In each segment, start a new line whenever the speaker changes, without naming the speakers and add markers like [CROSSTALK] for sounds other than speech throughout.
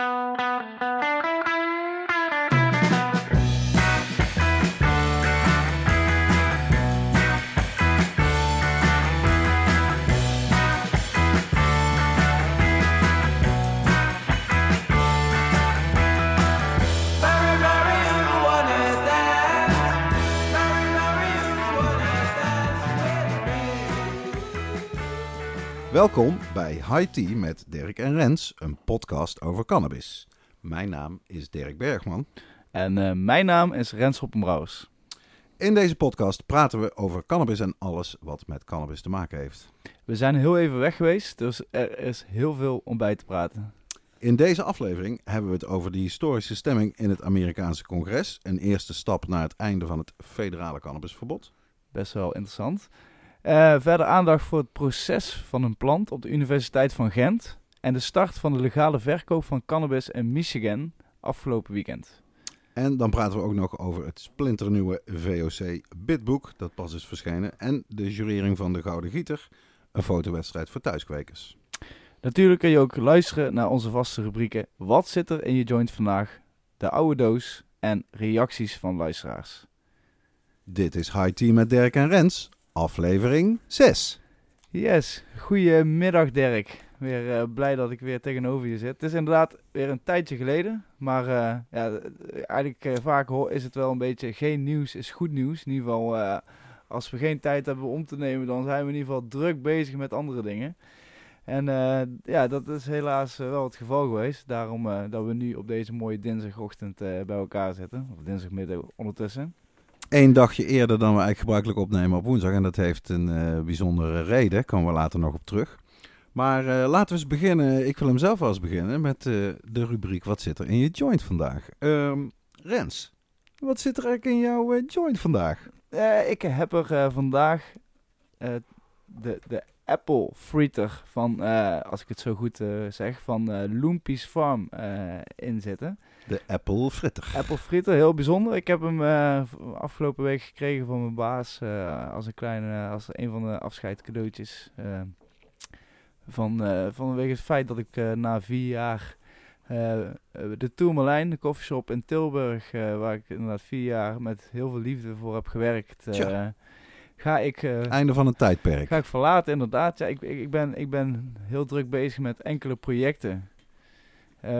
Música Welkom bij High Tea met Dirk en Rens, een podcast over cannabis. Mijn naam is Dirk Bergman.
En uh, mijn naam is Rens Hoppenbrouwers.
In deze podcast praten we over cannabis en alles wat met cannabis te maken heeft.
We zijn heel even weg geweest, dus er is heel veel om bij te praten.
In deze aflevering hebben we het over de historische stemming in het Amerikaanse congres. Een eerste stap naar het einde van het federale cannabisverbod.
Best wel interessant. Uh, verder aandacht voor het proces van een plant op de Universiteit van Gent. En de start van de legale verkoop van cannabis in Michigan afgelopen weekend.
En dan praten we ook nog over het splinternieuwe VOC Bitboek, dat pas is verschenen. En de jurering van de Gouden Gieter, een fotowedstrijd voor thuiskwekers.
Natuurlijk kun je ook luisteren naar onze vaste rubrieken Wat zit er in je joint vandaag? De oude doos en reacties van luisteraars.
Dit is High Tea met Dirk en Rens, aflevering 6.
Yes, goedemiddag Dirk. Weer uh, blij dat ik weer tegenover je zit. Het is inderdaad weer een tijdje geleden, maar uh, ja, eigenlijk uh, vaak hoor, is het wel een beetje geen nieuws is goed nieuws. In ieder geval, als we geen tijd hebben om te nemen, dan zijn we in ieder geval druk bezig met andere dingen. En ja, dat is helaas wel het geval geweest. Daarom dat we nu op deze mooie dinsdagochtend bij elkaar zitten, of dinsdagmiddag ondertussen.
Eén dagje eerder dan we eigenlijk gebruikelijk opnemen op woensdag. En dat heeft een uh, bijzondere reden. Komen we later nog op terug. Maar uh, laten we eens beginnen. Ik wil hem zelf wel eens beginnen met uh, de rubriek Wat zit er in je joint vandaag? Um, Rens, wat zit er eigenlijk in jouw joint vandaag?
ik heb er vandaag de, de Apple Fritter van, als ik het zo goed zeg, van Loompies Farm in zitten.
De Apple Fritter.
Apple Fritter, heel bijzonder. Ik heb hem uh, afgelopen week gekregen van mijn baas uh, als een kleine, als een van de afscheidcadeautjes. Uh, van, vanwege het feit dat ik na vier jaar de Tourmalijn, de koffieshop in Tilburg, waar ik inderdaad vier jaar met heel veel liefde voor heb gewerkt, ga ik...
Einde van een tijdperk.
Ga ik verlaten, inderdaad. Ja, ik, ik, ben, ik ben heel druk bezig met enkele projecten. Uh,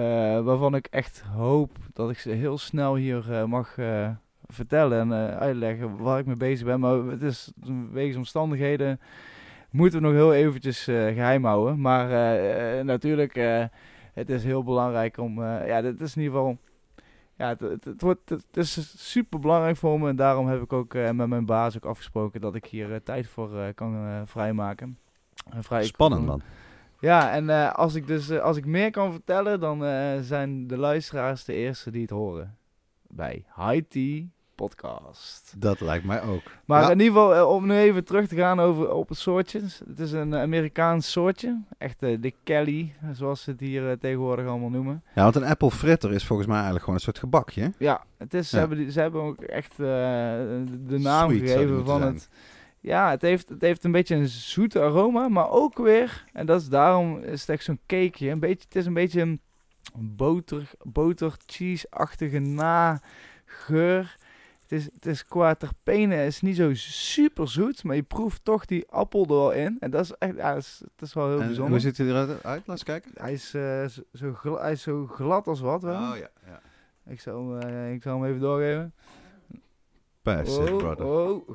waarvan ik echt hoop dat ik ze heel snel hier uh, mag uh, vertellen en uitleggen waar ik mee bezig ben. Maar het is wegens omstandigheden moeten we nog heel eventjes geheim houden. Maar natuurlijk, het is heel belangrijk om, ja, dit is in ieder geval, ja, het, het, het wordt, het, is super belangrijk voor me. En daarom heb ik ook met mijn baas ook afgesproken dat ik hier tijd voor kan vrijmaken.
Vrij Spannend man.
Ja, en uh, als ik dus uh, als ik meer kan vertellen, dan uh, zijn de luisteraars de eerste die het horen. Bij High Tea Podcast.
Dat lijkt mij ook.
Maar ja. in ieder geval, om nu even terug te gaan over, op het soortje. Het is een Amerikaans soortje. Echt de Kelly, zoals ze het hier tegenwoordig allemaal noemen.
Ja, want een apple fritter is volgens mij eigenlijk gewoon een soort gebakje.
Ja, het is, ja. Ze, hebben, ze hebben ook echt de naam Sweet, gegeven van het... Ja, het heeft, het heeft een beetje een zoete aroma, maar ook weer, en dat is daarom is het echt zo'n cakeje. Een beetje, het is een beetje een boter, boter cheese-achtige nageur. Het is, het is qua terpenen, het is niet zo super zoet, maar je proeft toch die appel er wel in. En dat is echt, ja, dat is, dat is wel heel
en,
bijzonder.
hoe ziet hij eruit? Laat eens kijken.
Hij is, uh, zo, glad, hij is zo glad als wat wel.
Oh ja, ja.
Ik zal, uh, ik zal hem even doorgeven.
Pass it, brother.
Oh,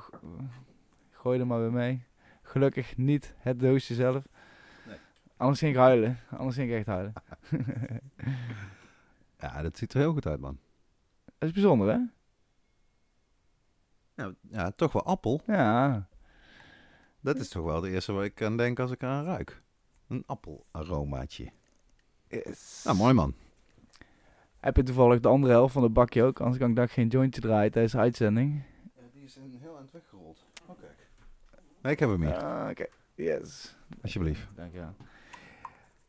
gooi er maar weer mee. Gelukkig niet het doosje zelf. Nee. Anders ging ik huilen. Anders ging ik echt huilen. [LAUGHS]
ja, dat ziet er heel goed uit, man.
Dat is bijzonder, hè?
Ja, ja, toch wel appel.
Ja.
Dat is toch wel de eerste waar ik aan denk als ik eraan ruik. Een appelaromaatje.
Yes.
Nou, mooi man.
Heb je toevallig de andere helft van het bakje ook? Anders kan ik dag geen jointje draaien tijdens de uitzending.
Ja, die is een heel eind weggerold. Oké. Nee, ik heb hem hier.
Ah, Oké, yes.
Alsjeblieft.
Dankjewel.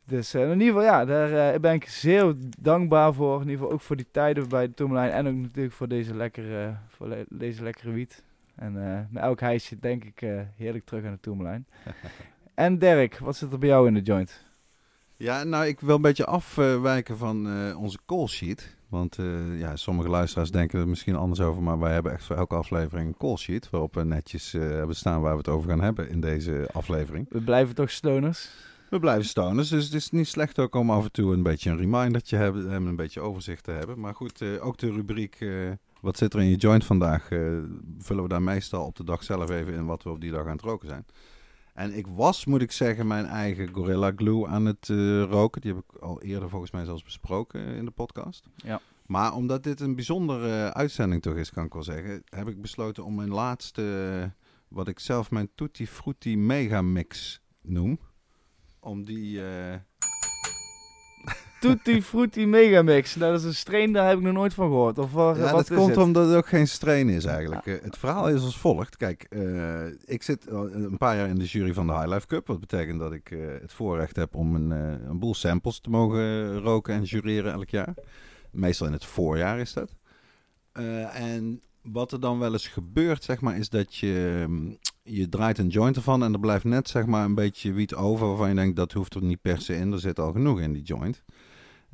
Dus uh, in ieder geval, ja, daar uh, ben ik zeer dankbaar voor. In ieder geval ook voor die tijden bij de Tourmalijn. En ook natuurlijk voor deze lekkere, voor le deze lekkere wiet. En uh, met elk hijsje denk ik heerlijk terug aan de Tourmalijn. [LAUGHS] en Dirk, wat zit er bij jou in de joint?
Ja, nou, ik wil een beetje afwijken van uh, onze call sheet. Want uh, ja, sommige luisteraars denken er misschien anders over, maar wij hebben echt voor elke aflevering een call sheet. Waarop we netjes uh, hebben staan waar we het over gaan hebben in deze aflevering.
We blijven toch stoners?
We blijven stoners, dus het is niet slecht ook om af en toe een beetje een reminder te hebben en een beetje overzicht te hebben. Maar goed, ook de rubriek wat zit er in je joint vandaag, vullen we daar meestal op de dag zelf even in wat we op die dag aan het roken zijn. En ik was, moet ik zeggen, mijn eigen Gorilla Glue aan het uh, roken. Die heb ik al eerder volgens mij zelfs besproken in de podcast.
Ja.
Maar omdat dit een bijzondere uitzending toch is, kan ik wel zeggen, heb ik besloten om mijn laatste, wat ik zelf mijn Tutti Frutti Mega Mix noem, om die...
Tutti Frutti Megamix. Nou, dat is een strain, daar heb ik nog nooit van gehoord. Of wat,
ja,
wat
dat komt omdat het ook geen strain is eigenlijk. Eh, het verhaal is als volgt. Kijk, uh, ik zit een paar jaar in de jury van de High Life Cup. Wat betekent dat ik uh, het voorrecht heb om een, een boel samples te mogen roken en jureren elk jaar. Meestal in het voorjaar is dat. en wat er dan wel eens gebeurt, zeg maar, is dat je, mm, je draait een joint ervan en er blijft net zeg maar, een beetje wiet over waarvan je denkt dat hoeft er niet per se in. Er zit al genoeg in die joint.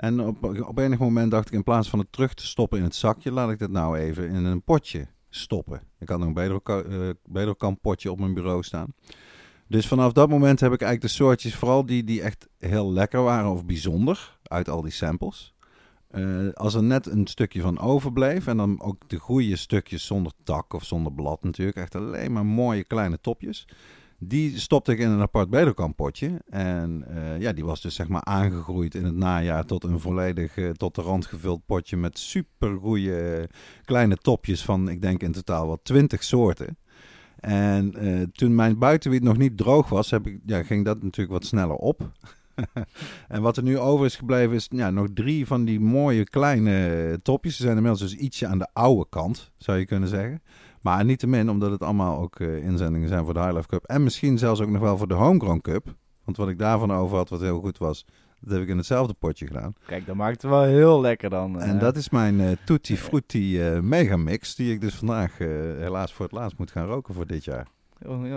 En op, op enig moment dacht ik, in plaats van het terug te stoppen in het zakje, laat ik dit nou even in een potje stoppen. Ik had nog een Bedelkamp uh, potje op mijn bureau staan. Dus vanaf dat moment heb ik eigenlijk de soortjes, vooral die, die echt heel lekker waren of bijzonder, uit al die samples. Uh, als er net een stukje van overbleef en dan ook de goede stukjes zonder tak of zonder blad natuurlijk, echt alleen maar mooie kleine topjes. Die stopte ik in een apart bedelkampotje. En uh, ja, die was dus zeg maar aangegroeid in het najaar tot een volledig uh, tot de rand gevuld potje met super goede kleine topjes van, ik denk in totaal wel twintig soorten. En toen mijn buitenwiet nog niet droog was, heb ik, ja, ging dat natuurlijk wat sneller op. [LAUGHS] en wat er nu over is gebleven is ja, nog drie van die mooie kleine topjes. Ze zijn inmiddels dus ietsje aan de oude kant, zou je kunnen zeggen. Maar niet te min, omdat het allemaal ook uh, inzendingen zijn voor de High Life Cup. En misschien zelfs ook nog wel voor de Homegrown Cup. Want wat ik daarvan over had, wat heel goed was, dat heb ik in hetzelfde potje gedaan.
Kijk, dat maakt het wel heel lekker dan.
En uh... dat is mijn uh, Tutti Frutti Megamix, die ik dus vandaag helaas voor het laatst moet gaan roken voor dit jaar.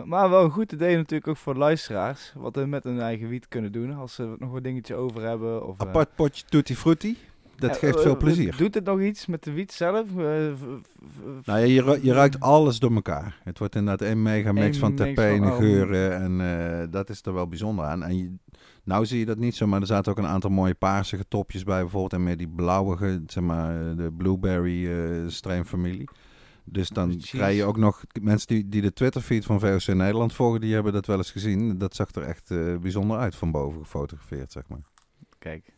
Maar wel een goed idee natuurlijk ook voor luisteraars. Wat we met hun eigen wiet kunnen doen. Als ze nog wat dingetje over hebben. Of,
Apart potje Tutti Frutti. Dat geeft veel plezier.
Doet het nog iets met de wiet zelf?
nou ja, je, je ruikt alles door elkaar. Het wordt inderdaad een mega mix van terpenen, geuren. En dat is er wel bijzonder aan. En je, nou zie je dat niet zo, maar er zaten ook een aantal mooie paarse topjes bij bijvoorbeeld. En meer die blauwe, zeg maar, de blueberry uh. Dus dan krijg je ook nog mensen die, die de Twitterfeed van VOC Nederland volgen, die hebben dat wel eens gezien. Dat zag er echt uh, bijzonder uit van boven gefotografeerd, zeg maar.
Kijk.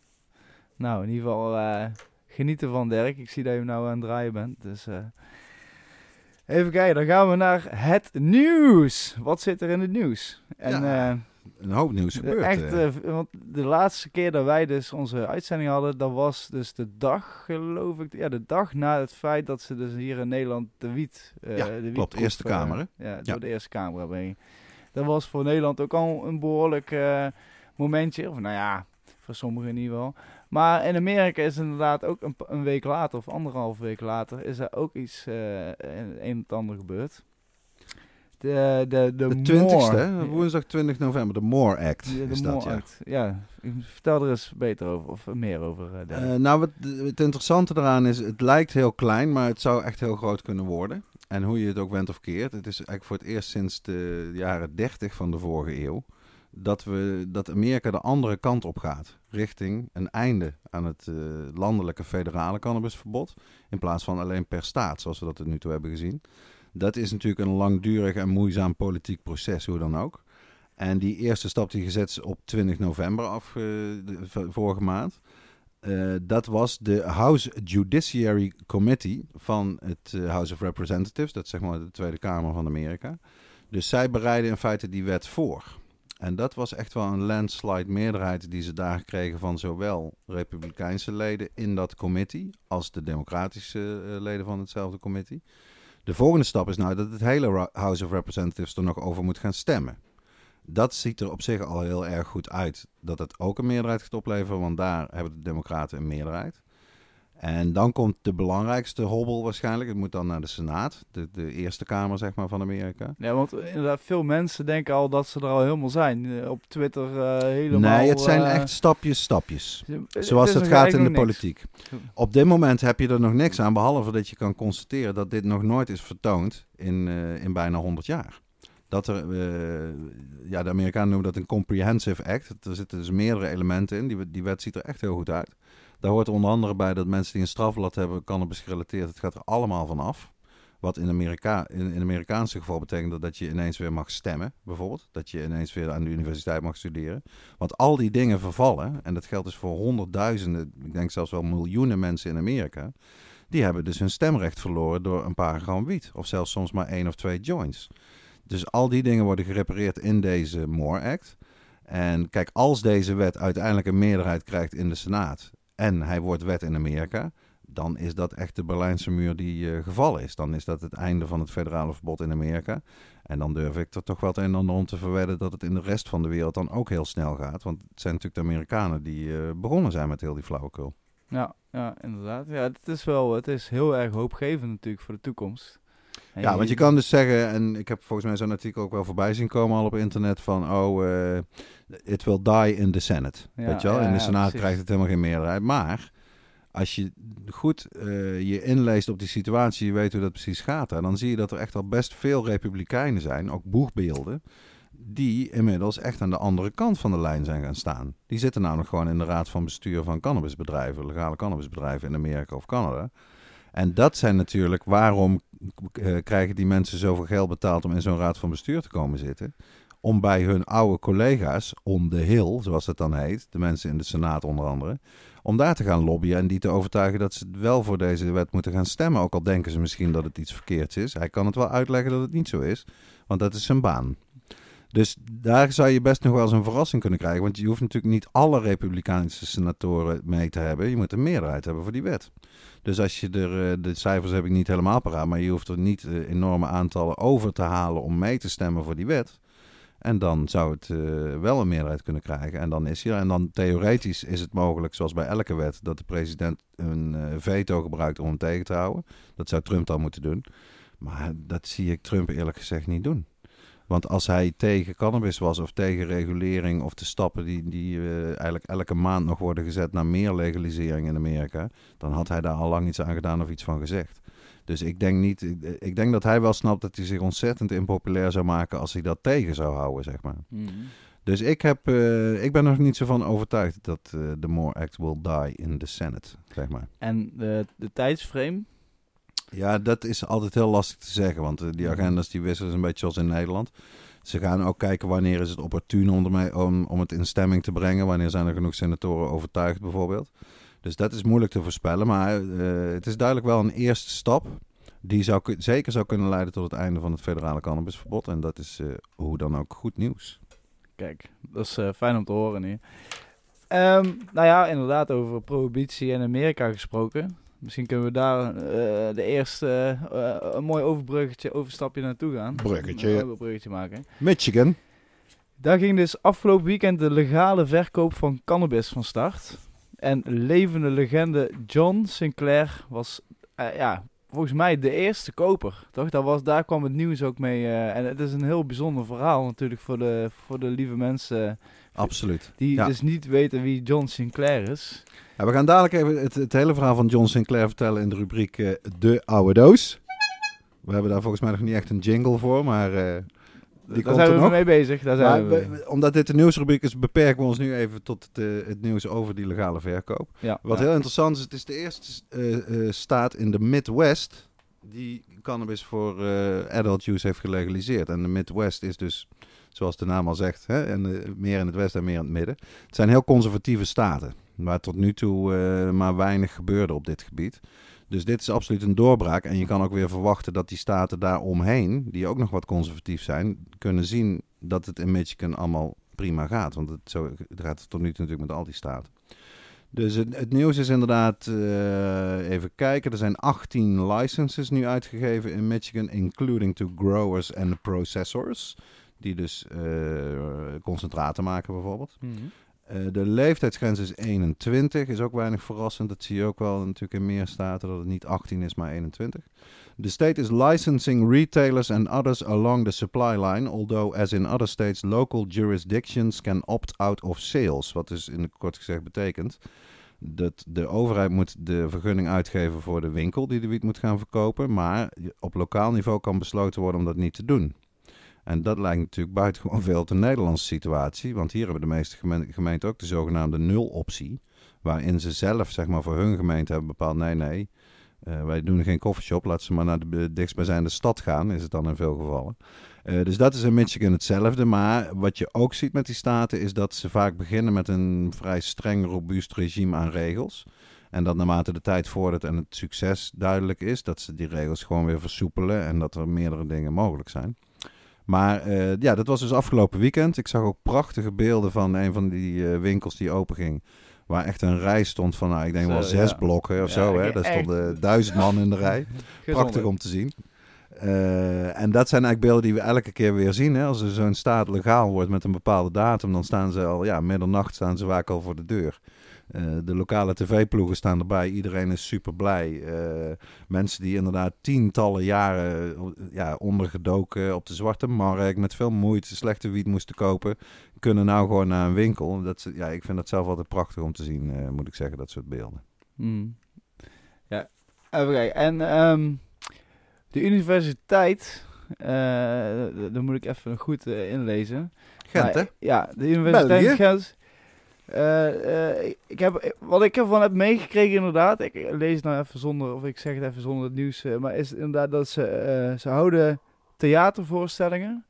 Nou, in ieder geval uh, genieten van Dirk. Ik zie dat je nou aan het draaien bent. Dus uh, even kijken, dan gaan we naar het nieuws. Wat zit er in het nieuws?
En, ja, uh, een hoop nieuws gebeurt.
Echt, want de laatste keer dat wij dus onze uitzending hadden, dat was dus de dag, geloof ik, ja, de dag na het feit dat ze dus hier in Nederland de wiet...
ja,
de wiet
klopt, Eerste Kamer,
Ja, door ja. de Eerste Kamer hebben. Dat was voor Nederland ook al een behoorlijk momentje. Of nou ja, voor sommigen in ieder geval. Maar in Amerika is inderdaad ook een, een week later of anderhalf week later is er ook iets uh, een, of ander gebeurd. De, de, de,
de 20ste, woensdag 20 november, de More Act de, de is dat, ja. Act.
Ja, vertel er eens beter over, of meer over.
Uh, nou, wat, het interessante eraan is, het lijkt heel klein, maar het zou echt heel groot kunnen worden. En hoe je het ook went of keert, het is eigenlijk voor het eerst sinds de jaren 30 van de vorige eeuw dat, we, dat Amerika de andere kant op gaat. Richting een einde aan het uh, landelijke federale cannabisverbod. In plaats van alleen per staat, zoals we dat tot nu toe hebben gezien. Dat is natuurlijk een langdurig en moeizaam politiek proces, hoe dan ook. En die eerste stap die gezet is op 20 november af, de, vorige maand. Uh, dat was de House Judiciary Committee van het House of Representatives. Dat is zeg maar de Tweede Kamer van Amerika. Dus zij bereiden in feite die wet voor. En dat was echt wel een landslide meerderheid die ze daar kregen van zowel Republikeinse leden in dat committee als de Democratische uh, leden van hetzelfde committee. De volgende stap is nou dat het hele House of Representatives er nog over moet gaan stemmen. Dat ziet er op zich al heel erg goed uit dat het ook een meerderheid gaat opleveren, want daar hebben de Democraten een meerderheid. En dan komt de belangrijkste hobbel waarschijnlijk. Het moet dan naar de Senaat, de, de Eerste Kamer zeg maar, van Amerika.
Ja, want inderdaad, veel mensen denken al dat ze er al helemaal zijn. Eh, Op Twitter uh, helemaal...
Nee, het zijn
uh,
echt stapjes, stapjes. Zoals het gaat in de politiek. Op dit moment heb je er nog niks aan, behalve dat je kan constateren dat dit nog nooit is vertoond in, uh, in bijna 100 jaar. Dat er, uh, ja, de Amerikanen noemen dat een comprehensive act. Er zitten dus meerdere elementen in. Die, die wet ziet er echt heel goed uit. Daar hoort onder andere bij dat mensen die een strafblad hebben, cannabis gerelateerd, het gaat er allemaal van af. Wat in, Amerika, in, Amerikaanse geval betekent dat je ineens weer mag stemmen, bijvoorbeeld. Dat je ineens weer aan de universiteit mag studeren. Want al die dingen vervallen, en dat geldt dus voor honderdduizenden, ik denk zelfs wel miljoenen mensen in Amerika. Die hebben dus hun stemrecht verloren door een paar gram wiet. Of zelfs soms maar één of twee joints. Dus al die dingen worden gerepareerd in deze MORE Act. En kijk, als deze wet uiteindelijk een meerderheid krijgt in de Senaat en hij wordt wet in Amerika, dan is dat echt de Berlijnse muur die uh, gevallen is. Dan is dat het einde van het federale verbod in Amerika. En dan durf ik er toch wel het een en ander om te verwedden dat het in de rest van de wereld dan ook heel snel gaat. Want het zijn natuurlijk de Amerikanen die uh, begonnen zijn met heel die flauwekul.
Ja, ja, inderdaad. Ja, het is wel, het is heel erg hoopgevend natuurlijk voor de toekomst.
En ja, want je kan dus zeggen, en ik heb volgens mij zo'n artikel ook wel voorbij zien komen al op internet van, oh, uh, it will die in the Senate. Ja, weet je wel? In de Senaat krijgt het helemaal geen meerderheid. Maar als je goed uh, je inleest op die situatie, je weet hoe dat precies gaat, hè, dan zie je dat er echt al best veel republikeinen zijn, ook boegbeelden, die inmiddels echt aan de andere kant van de lijn zijn gaan staan. Die zitten namelijk gewoon in de raad van bestuur van cannabisbedrijven, legale cannabisbedrijven in Amerika of Canada. En dat zijn natuurlijk waarom krijgen die mensen zoveel geld betaald om in zo'n raad van bestuur te komen zitten. Om bij hun oude collega's on the hill, zoals het dan heet, de mensen in de Senaat onder andere, om daar te gaan lobbyen en die te overtuigen dat ze wel voor deze wet moeten gaan stemmen. Ook al denken ze misschien dat het iets verkeerds is. Hij kan het wel uitleggen dat het niet zo is, want dat is zijn baan. Dus daar zou je best nog wel eens een verrassing kunnen krijgen. Want je hoeft natuurlijk niet alle Republikeinse senatoren mee te hebben. Je moet een meerderheid hebben voor die wet. Dus als je er, de cijfers heb ik niet helemaal paraat, maar je hoeft er niet enorme aantallen over te halen om mee te stemmen voor die wet. En dan zou het uh, wel een meerderheid kunnen krijgen. En dan is hij er. En dan theoretisch is het mogelijk, zoals bij elke wet, dat de president een veto gebruikt om hem tegen te houden. Dat zou Trump dan moeten doen. Maar dat zie ik Trump eerlijk gezegd niet doen. Want als hij tegen cannabis was of tegen regulering of de stappen die, die uh, eigenlijk elke maand nog worden gezet naar meer legalisering in Amerika, dan had hij daar al lang iets aan gedaan of iets van gezegd. Dus ik denk niet, ik, denk dat hij wel snapt dat hij zich ontzettend impopulair zou maken als hij dat tegen zou houden, zeg maar.
Mm -hmm.
Dus ik, heb, uh, ik ben er nog niet zo van overtuigd dat uh, the more act will die in the Senate, zeg maar.
En de, de tijdsframe?
Ja, dat is altijd heel lastig te zeggen, want uh, die agendas die wisselen een beetje zoals in Nederland. Ze gaan ook kijken wanneer is het opportun om, ermee, om, om het in stemming te brengen. Wanneer zijn er genoeg senatoren overtuigd bijvoorbeeld. Dus dat is moeilijk te voorspellen. Maar uh, het is duidelijk wel een eerste stap. Die zou, zeker zou kunnen leiden tot het einde van het federale cannabisverbod. En dat is uh, hoe dan ook goed nieuws.
Kijk, dat is uh, fijn om te horen nu. Um, nou ja, inderdaad over prohibitie in Amerika gesproken. Misschien kunnen we daar uh, de eerste uh, een mooi overbruggetje, overstapje naartoe gaan.
Bruggetje.
Een overbruggetje maken.
Michigan.
Daar ging dus afgelopen weekend de legale verkoop van cannabis van start. En levende legende John Sinclair was uh, ja, volgens mij de eerste koper, toch? Daar, was, daar kwam het nieuws ook mee. Uh, en het is een heel bijzonder verhaal natuurlijk voor de, voor de lieve mensen.
Absoluut.
Die
ja.
dus niet weten wie John Sinclair is.
Ja, we gaan dadelijk even het, het, hele verhaal van John Sinclair vertellen in de rubriek uh, De Oude Doos. We hebben daar volgens mij nog niet echt een jingle voor, maar... Uh, die
daar zijn we
nog.
mee bezig. Daar zijn
we, omdat dit de nieuwsrubriek is, beperken we ons nu even tot het, het nieuws over die legale verkoop.
Ja,
Wat
ja.
heel interessant is, het is de eerste uh, uh, staat in de Midwest die cannabis voor adult use heeft gelegaliseerd. En de Midwest is dus, zoals de naam al zegt, hè, en, meer in het westen en meer in het midden. Het zijn heel conservatieve staten, waar tot nu toe maar weinig gebeurde op dit gebied. Dus dit is absoluut een doorbraak. En je kan ook weer verwachten dat die staten daaromheen, die ook nog wat conservatief zijn, kunnen zien dat het in Michigan allemaal prima gaat. Want het, zo, het gaat tot nu toe natuurlijk met al die staten. Dus het, nieuws is inderdaad, uh, even kijken, er zijn 18 licenses nu uitgegeven in Michigan, including to growers and processors. Die dus uh, concentraten maken bijvoorbeeld.
Mm.
Eh, de leeftijdsgrens is 21, is ook weinig verrassend. Dat zie je ook wel natuurlijk in meer staten, dat het niet 18 is, maar 21. The state is licensing retailers and others along the supply line, although as in other states local jurisdictions can opt out of sales. Wat dus in kort gezegd betekent dat de overheid moet de vergunning uitgeven voor de winkel die de wiet moet gaan verkopen, maar op lokaal niveau kan besloten worden om dat niet te doen. En dat lijkt natuurlijk buitengewoon veel op de Nederlandse situatie. Want hier hebben de meeste gemeenten ook de zogenaamde nul-optie. Waarin ze zelf zeg maar, voor hun gemeente hebben bepaald: nee, nee, uh, wij doen geen koffieshop. Laat ze maar naar de dichtstbijzijnde stad gaan, is het dan in veel gevallen. Uh, dus dat is in Michigan hetzelfde. Maar wat je ook ziet met die staten is dat ze vaak beginnen met een vrij streng, robuust regime aan regels. En dat naarmate de tijd vordert en het succes duidelijk is, dat ze die regels gewoon weer versoepelen en dat er meerdere dingen mogelijk zijn. Maar uh, ja, dat was dus afgelopen weekend. Ik zag ook prachtige beelden van een van die uh, winkels die open ging. Waar echt een rij stond van, nou, ik denk wel zes blokken of zo. Hè? Daar stonden duizend man in de rij. [LAUGHS] Prachtig om te zien. Uh, en dat zijn eigenlijk beelden die we elke keer weer zien. Hè? Als er zo'n staat legaal wordt met een bepaalde datum, dan staan ze al, ja, middernacht staan ze vaak al voor de deur. Uh, de lokale tv-ploegen staan erbij. Iedereen is super blij. Uh, mensen die inderdaad tientallen jaren ja, ondergedoken op de zwarte markt met veel moeite slechte wiet moesten kopen, kunnen nou gewoon naar een winkel. Dat, ja, ik vind dat zelf altijd prachtig om te zien, uh, moet ik zeggen, dat soort beelden.
Hmm. Ja, even kijken. En um, de universiteit, daar moet ik even goed inlezen.
Gent, hè?
Ja, de universiteit België? Gent uh, ik heb, wat ik ervan heb meegekregen inderdaad, ik lees het nou even zonder, of ik zeg het even zonder het nieuws, uh, maar is inderdaad dat ze, ze houden theatervoorstellingen,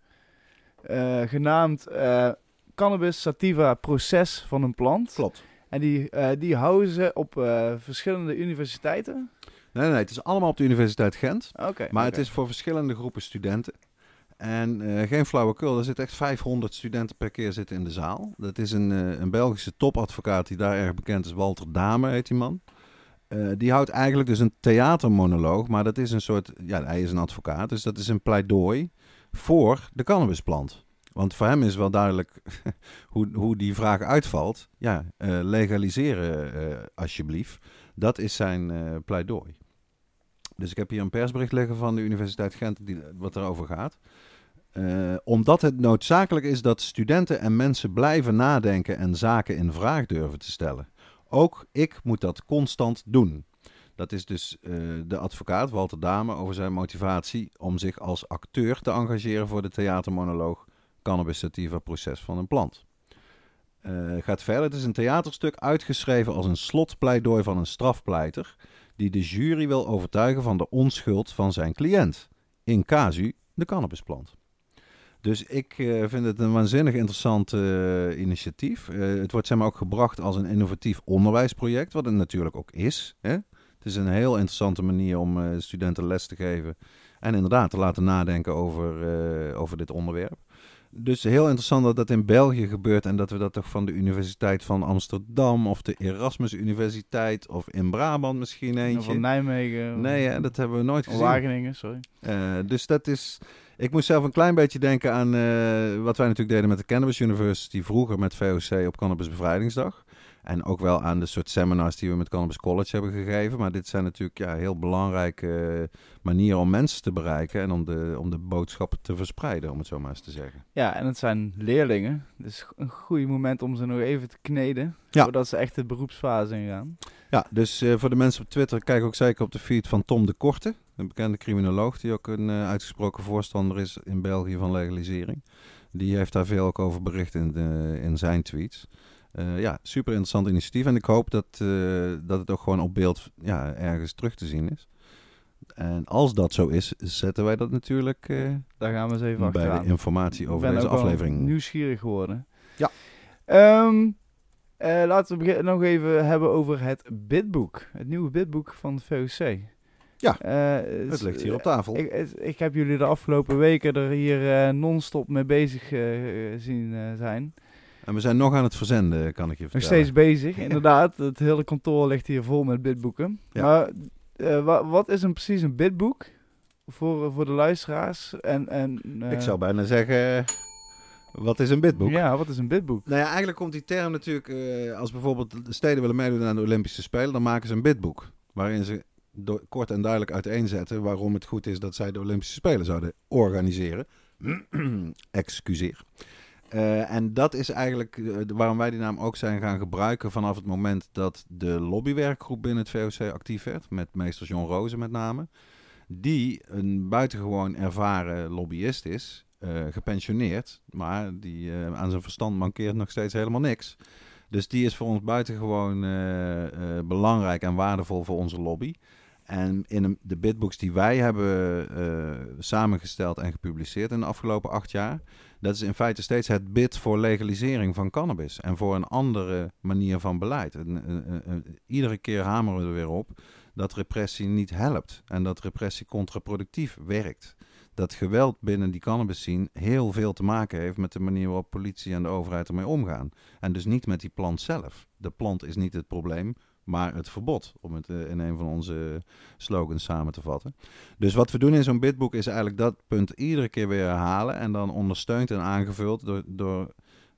genaamd Cannabis Sativa Proces van een plant.
Klopt.
En die, die houden ze op verschillende universiteiten.
Nee, nee, het is allemaal op de Universiteit Gent.
Oké.
maar het is voor verschillende groepen studenten. En uh, geen flauwekul, er zitten echt 500 studenten per keer zitten in de zaal. Dat is een, uh, een Belgische topadvocaat die daar erg bekend is. Walter Dame heet die man. Uh, die houdt eigenlijk dus een theatermonoloog, maar dat is een soort... Ja, hij is een advocaat, dus dat is een pleidooi voor de cannabisplant. Want voor hem is wel duidelijk [LAUGHS] hoe, hoe die vraag uitvalt. Ja, legaliseren alsjeblieft. Dat is zijn pleidooi. Dus ik heb hier een persbericht liggen van de Universiteit Gent die, wat erover gaat. Uh, omdat het noodzakelijk is dat studenten en mensen blijven nadenken en zaken in vraag durven te stellen. Ook ik moet dat constant doen. Dat is dus uh, de advocaat Walter Dame over zijn motivatie om zich als acteur te engageren voor de theatermonoloog Cannabis Sativa Proces van een plant. Uh, gaat verder, het is een theaterstuk uitgeschreven als een slotpleidooi van een strafpleiter die de jury wil overtuigen van de onschuld van zijn cliënt. In casu de cannabisplant. Dus ik uh, vind het een waanzinnig interessant uh, initiatief. Uh, het wordt zeg maar ook gebracht als een innovatief onderwijsproject, wat het natuurlijk ook is. Hè? Het is een heel interessante manier om studenten les te geven en inderdaad te laten nadenken over, over dit onderwerp. Dus heel interessant dat dat in België gebeurt en dat we dat toch van de Universiteit van Amsterdam of de Erasmus Universiteit of in Brabant misschien eentje. Of
van Nijmegen.
Nee, hè, dat hebben we nooit gezien.
Wageningen, sorry.
Dus dat is... Ik moest zelf een klein beetje denken aan uh, wat wij natuurlijk deden met de Cannabis University vroeger met VOC op Cannabis Bevrijdingsdag. En ook wel aan de soort seminars die we met Cannabis College hebben gegeven. Maar dit zijn natuurlijk ja, heel belangrijke uh, manieren om mensen te bereiken en om de, om de boodschappen te verspreiden, om het zo maar eens te zeggen.
Ja, en het zijn leerlingen. Dus een goed moment om ze nog even te kneden, ja. voordat ze echt de beroepsfase ingaan.
Ja, dus uh, voor de mensen op Twitter, kijk ook zeker op de feed van Tom de Korte, een bekende criminoloog die ook een uh, uitgesproken voorstander is in België van legalisering. Die heeft daar veel ook over bericht in, de, in zijn tweets. Uh, ja, super interessant initiatief. En ik hoop dat, uh, dat het ook gewoon op beeld ja, ergens terug te zien is. En als dat zo is, zetten wij dat natuurlijk uh,
Daar gaan we eens even
bij
achteraan.
de informatie over deze aflevering.
nieuwsgierig geworden.
Ja.
Um, laten we nog even hebben over het bidboek. Het nieuwe bidboek van de VOC.
Ja, het ligt hier op tafel.
Ik, ik, heb jullie de afgelopen weken er hier non-stop mee bezig zien zijn.
En we zijn nog aan het verzenden, kan ik je vertellen.
Nog steeds bezig, inderdaad. Het hele kantoor ligt hier vol met bidboeken. Ja. Maar uh, wat is een, precies een bidboek voor, voor de luisteraars? En, en,
uh... Ik zou bijna zeggen, Wat is een bidboek?
Ja, wat is een bidboek?
Nou ja, eigenlijk komt die term natuurlijk, eh, als bijvoorbeeld de steden willen meedoen aan de Olympische Spelen, dan maken ze een bidboek. Waarin ze kort en duidelijk uiteenzetten waarom het goed is dat zij de Olympische Spelen zouden organiseren. [CLEARS THROAT] Excuseer. Eh, en dat is eigenlijk eh, waarom wij die naam ook zijn gaan gebruiken vanaf het moment dat de lobbywerkgroep binnen het VOC actief werd, met meester John Rozen met name, die een buitengewoon ervaren lobbyist is, eh, gepensioneerd, maar die aan zijn verstand mankeert nog steeds helemaal niks. Dus die is voor ons buitengewoon belangrijk en waardevol voor onze lobby. En in de bidbooks die wij hebben eh, samengesteld en gepubliceerd in de afgelopen acht jaar, dat is in feite steeds het bid voor legalisering van cannabis en voor een andere manier van beleid. En, iedere keer hameren we er weer op dat repressie niet helpt en dat repressie contraproductief werkt. Dat geweld binnen die cannabis heel veel te maken heeft met de manier waarop politie en de overheid ermee omgaan. En dus niet met die plant zelf. De plant is niet het probleem, maar het verbod, om het eh, in een van onze slogans samen te vatten. Dus wat we doen in zo'n bidboek is eigenlijk dat punt iedere keer weer herhalen en dan ondersteund en aangevuld door, door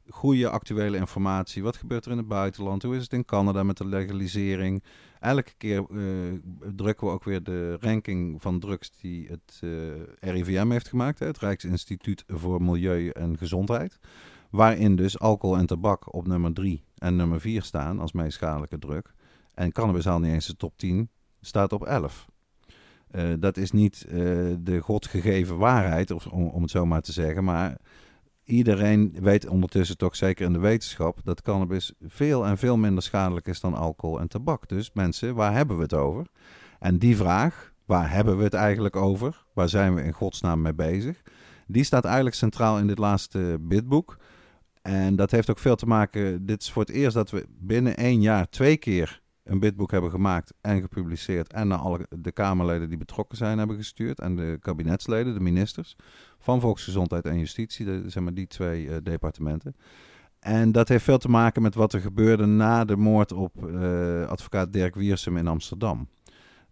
goede actuele informatie. Wat gebeurt er in het buitenland? Hoe is het in Canada met de legalisering? Elke keer eh, drukken we ook weer de ranking van drugs die het eh, RIVM heeft gemaakt, het Rijksinstituut voor Milieu en Gezondheid. Waarin dus alcohol en tabak op nummer 3 en nummer 4 staan als meest schadelijke drug. En cannabis haalt niet eens de top 10, staat op 11. Eh, dat is niet eh, de godgegeven waarheid, of, om, om het zo maar te zeggen. Maar iedereen weet ondertussen toch zeker in de wetenschap dat cannabis veel en veel minder schadelijk is dan alcohol en tabak. Dus mensen, waar hebben we het over? En die vraag, waar hebben we het eigenlijk over? Waar zijn we in godsnaam mee bezig? Die staat eigenlijk centraal in dit laatste bidboek. En dat heeft ook veel te maken. Dit is voor het eerst dat we binnen één jaar twee keer een bidboek hebben gemaakt en gepubliceerd. En naar alle de Kamerleden die betrokken zijn hebben gestuurd. En de kabinetsleden, de ministers van Volksgezondheid en Justitie. De, zeg maar die twee eh, departementen. En dat heeft veel te maken met wat er gebeurde na de moord op eh, advocaat Dirk Wiersum in Amsterdam.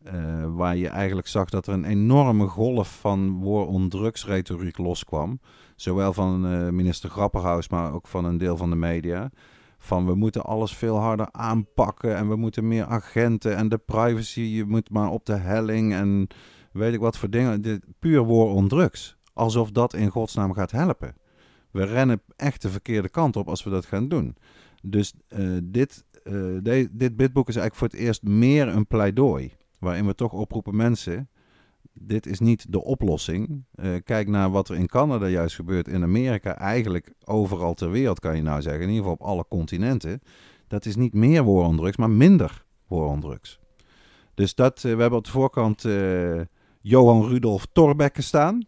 Eh, waar je eigenlijk zag dat er een enorme golf van war on drugs retoriek loskwam. Zowel van minister Grapperhaus, maar ook van een deel van de media. Van we moeten alles veel harder aanpakken en we moeten meer agenten en de privacy, je moet maar op de helling en weet ik wat voor dingen. Dit, puur war on drugs. Alsof dat in godsnaam gaat helpen. We rennen echt de verkeerde kant op als we dat gaan doen. Dus uh, dit, de, dit bidboek is eigenlijk voor het eerst meer een pleidooi. Waarin we toch oproepen mensen, dit is niet de oplossing. Uh, kijk naar wat er in Canada juist gebeurt, in Amerika, eigenlijk overal ter wereld kan je nou zeggen, in ieder geval op alle continenten. Dat is niet meer war on drugs, maar minder war on drugs. Dus dat, uh, we hebben op de voorkant uh, Johan Rudolf Torbekke staan.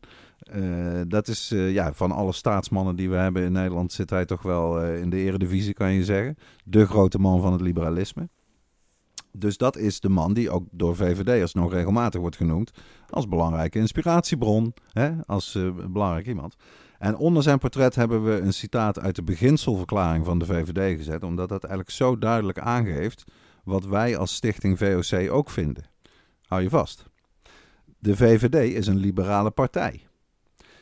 Dat is ja, van alle staatsmannen die we hebben in Nederland zit hij toch wel in de eredivisie, kan je zeggen. De grote man van het liberalisme. Dus dat is de man die ook door VVD'ers nog regelmatig wordt genoemd als belangrijke inspiratiebron, hè, als uh, belangrijk iemand. En onder zijn portret hebben we een citaat uit de beginselverklaring van de VVD gezet, omdat dat eigenlijk zo duidelijk aangeeft wat wij als stichting VOC ook vinden. Hou je vast. De VVD is een liberale partij.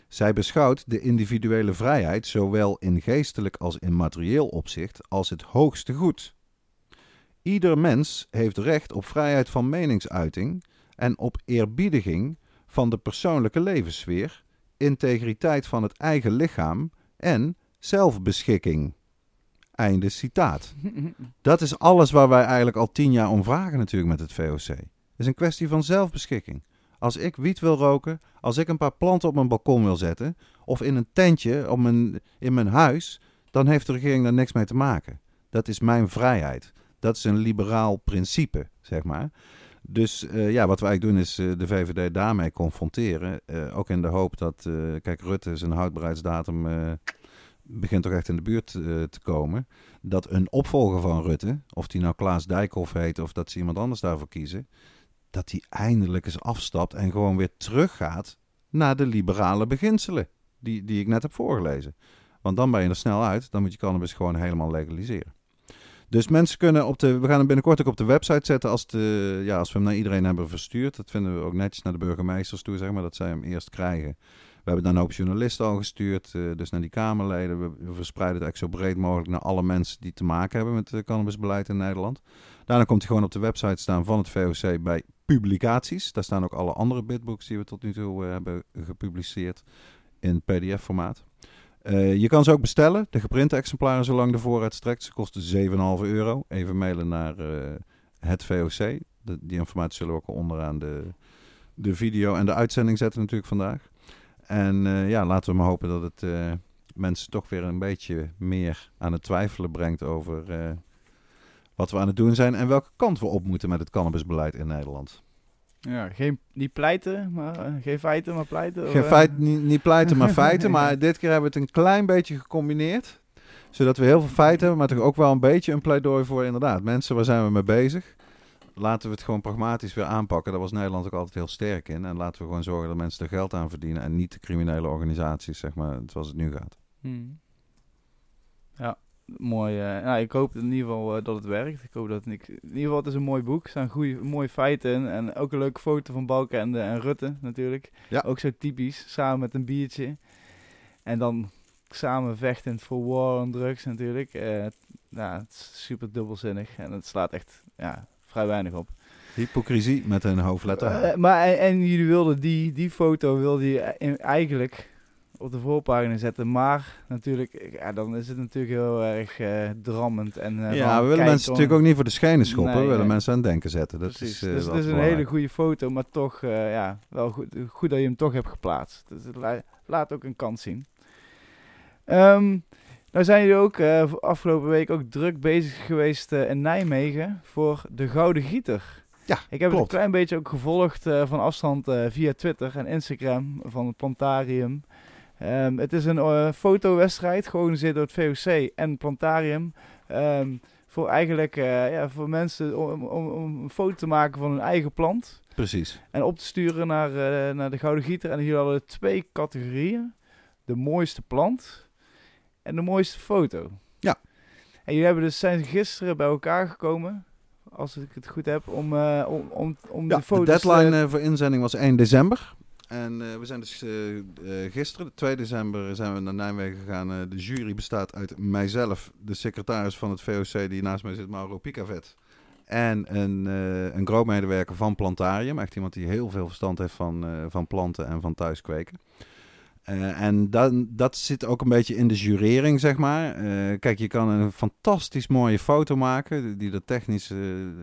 Zij beschouwt de individuele vrijheid zowel in geestelijk als in materieel opzicht als het hoogste goed. Ieder mens heeft recht op vrijheid van meningsuiting en op eerbiediging van de persoonlijke levenssfeer, integriteit van het eigen lichaam en zelfbeschikking. Einde citaat. [LAUGHS] Dat is alles waar wij eigenlijk al tien jaar om vragen natuurlijk met het VOC. Het is een kwestie van zelfbeschikking. Als ik wiet wil roken, als ik een paar planten op mijn balkon wil zetten, of in een tentje op mijn, in mijn huis, dan heeft de regering daar niks mee te maken. Dat is mijn vrijheid. Dat is een liberaal principe, zeg maar. Dus uh, ja, wat we eigenlijk doen is uh, de VVD daarmee confronteren. Uh, ook in de hoop dat, kijk, Rutte zijn houdbaarheidsdatum begint toch echt in de buurt te komen. Dat een opvolger van Rutte, of die nou Klaas Dijkhoff heet of dat ze iemand anders daarvoor kiezen, dat die eindelijk eens afstapt en gewoon weer teruggaat naar de liberale beginselen die, die ik net heb voorgelezen. Want dan ben je er snel uit, dan moet je cannabis gewoon helemaal legaliseren. Dus mensen kunnen op de. We gaan hem binnenkort ook op de website zetten als, de, ja, als we hem naar iedereen hebben verstuurd. Dat vinden we ook netjes naar de burgemeesters toe, zeg maar, dat zij hem eerst krijgen. We hebben dan een hoop journalisten al gestuurd, uh, dus naar die Kamerleden. We, verspreiden het eigenlijk zo breed mogelijk naar alle mensen die te maken hebben met het cannabisbeleid in Nederland. Daarna komt hij gewoon op de website staan van het VOC bij publicaties. Daar staan ook alle andere bitbooks die we tot nu toe hebben gepubliceerd in pdf-formaat. Uh, je kan ze ook bestellen, de geprinte exemplaren, zolang de voorraad strekt. Ze kosten 7,5 euro. Even mailen naar uh, het VOC. Die informatie zullen we ook onderaan de, de video en de uitzending zetten natuurlijk vandaag. En uh, ja, laten we maar hopen dat het mensen toch weer een beetje meer aan het twijfelen brengt over wat we aan het doen zijn en welke kant we op moeten met het cannabisbeleid in Nederland.
Ja, geen, niet pleiten, maar uh, geen feiten, maar pleiten.
Geen feit, niet, niet pleiten, maar [LAUGHS] feiten. Maar dit keer hebben we het een klein beetje gecombineerd. Zodat we heel veel feiten hebben, maar toch ook wel een beetje een pleidooi voor inderdaad. Mensen, waar zijn we mee bezig? Laten we het gewoon pragmatisch weer aanpakken. Daar was Nederland ook altijd heel sterk in. En laten we gewoon zorgen dat mensen er geld aan verdienen. En niet de criminele organisaties, zeg maar, zoals het nu gaat.
Hmm. Ja, mooi. Uh, nou, ik hoop in ieder geval uh, dat het werkt. Ik hoop dat het, in ieder geval het is een mooi boek. Er staan goede, mooie feiten in. En ook een leuke foto van Balkenende en Rutte natuurlijk.
Ja.
Ook zo typisch. Samen met een biertje. En dan samen vechtend voor war on drugs natuurlijk. Uh, nou, het is super dubbelzinnig. En het slaat echt ja, vrij weinig op.
Hypocrisie met een hoofdletter.
maar en, en, jullie wilden die, die foto wilde je eigenlijk op de voorpagina zetten. Maar natuurlijk, ja, dan is het natuurlijk heel erg uh, drammend. En, uh,
ja, we willen mensen natuurlijk ook niet voor de schijnen schoppen. Nee, we willen mensen aan het denken zetten. Dat
Precies.
is,
uh, dus het is een hele goede foto, maar toch ja, wel goed, goed dat je hem toch hebt geplaatst. Dus het la laat ook een kans zien. Um, nou zijn jullie ook afgelopen week ook druk bezig geweest in Nijmegen voor de Gouden Gieter.
Ja,
ik heb
klopt.
het een klein beetje ook gevolgd van afstand via Twitter en Instagram van het Plantarium. Um, het is een uh, fotowedstrijd georganiseerd door het VOC en Plantarium. Um, voor eigenlijk uh, ja, voor mensen om, om, om, een foto te maken van hun eigen plant.
Precies.
En op te sturen naar, uh, naar de Gouden Gieter. En hier hadden twee categorieën. De mooiste plant en de mooiste foto.
Ja.
En jullie hebben dus, zijn gisteren bij elkaar gekomen als ik het goed heb, om, uh, om, om, om
ja,
de foto's...
de deadline voor inzending was 1 december. En uh, we zijn dus gisteren, 2 december, zijn we naar Nijmegen gegaan. de jury bestaat uit mijzelf, de secretaris van het VOC die naast mij zit, Mauro Picavet. En een, een grootmedewerker van Plantarium. Echt iemand die heel veel verstand heeft van, van planten en van thuiskweken. Uh, en dat, dat zit ook een beetje in de jurering, zeg maar. Uh, kijk, je kan een fantastisch mooie foto maken, die er technisch uh,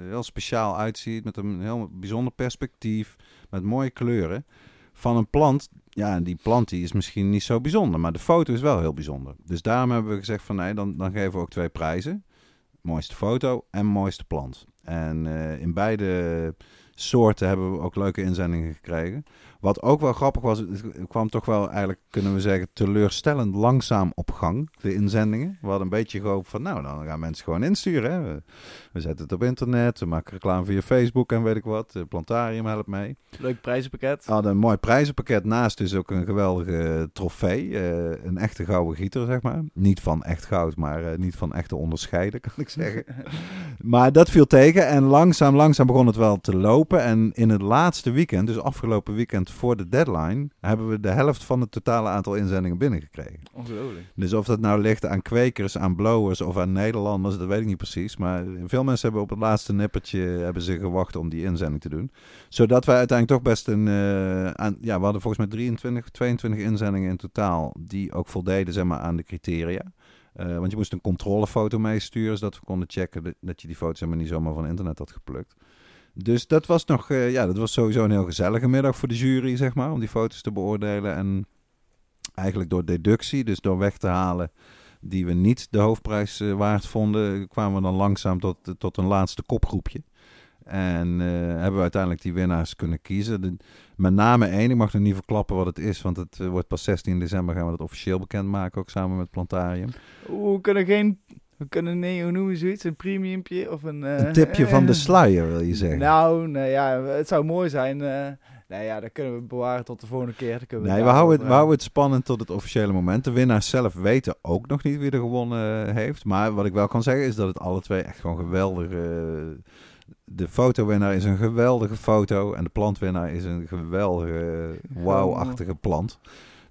heel speciaal uitziet, met een heel bijzonder perspectief, met mooie kleuren. Van een plant, ja, die plant die is misschien niet zo bijzonder, maar de foto is wel heel bijzonder. Dus daarom hebben we gezegd van nee, dan, dan geven we ook twee prijzen. Mooiste foto en mooiste plant. En in beide soorten hebben we ook leuke inzendingen gekregen. Wat ook wel grappig was, het kwam toch wel eigenlijk, kunnen we zeggen, teleurstellend langzaam op gang, de inzendingen. We hadden een beetje gehoopt van, nou, dan gaan mensen gewoon insturen. Hè. We, we, zetten het op internet, we maken reclame via Facebook en weet ik wat. De Plantarium helpt mee.
Leuk prijzenpakket.
We hadden een mooi prijzenpakket. Naast dus ook een geweldige trofee. Uh, een echte gouden gieter, zeg maar. Niet van echt goud, maar uh, niet van echt te onderscheiden, [LAUGHS] kan ik zeggen. [LAUGHS] maar dat viel tegen en langzaam, langzaam begon het wel te lopen. En in het laatste weekend, dus afgelopen weekend voor de deadline hebben we de helft van het totale aantal inzendingen binnengekregen.
Ongelooflijk.
Dus of dat nou ligt aan kwekers, aan blowers of aan Nederlanders, dat weet ik niet precies. Maar veel mensen hebben op het laatste nippertje hebben ze gewacht om die inzending te doen. Zodat wij uiteindelijk toch best een... Uh, aan, ja, we hadden volgens mij 23, 22 inzendingen in totaal die ook voldeden zeg maar, aan de criteria. Uh, want je moest een controlefoto meesturen, zodat we konden checken dat je die foto's helemaal niet zomaar van internet had geplukt. Dus dat was nog, uh, ja, dat was sowieso een heel gezellige middag voor de jury, zeg maar, om die foto's te beoordelen. En eigenlijk door deductie, dus door weg te halen die we niet de hoofdprijs uh, waard vonden, kwamen we dan langzaam tot, tot een laatste kopgroepje. En uh, hebben we uiteindelijk die winnaars kunnen kiezen. Met name één, ik mag nog niet verklappen wat het is, want het wordt pas 16 december gaan we dat officieel bekendmaken, ook samen met Plantarium.
We kunnen geen we kunnen, nee, hoe noemen we zoiets? Een premiumpje of een... Uh,
een tipje van de [LAUGHS] sluier, wil je zeggen?
Nou, nou ja, het zou mooi zijn. Uh, nou ja, dat kunnen we bewaren tot de volgende keer. Dan kunnen
we nee, we houden, het, we houden het spannend tot het officiële moment. De winnaars zelf weten ook nog niet wie er gewonnen heeft. Maar wat ik wel kan zeggen is dat het alle twee echt gewoon geweldig... Uh, de fotowinnaar is een geweldige foto en de plantwinnaar is een geweldige, wauw-achtige plant.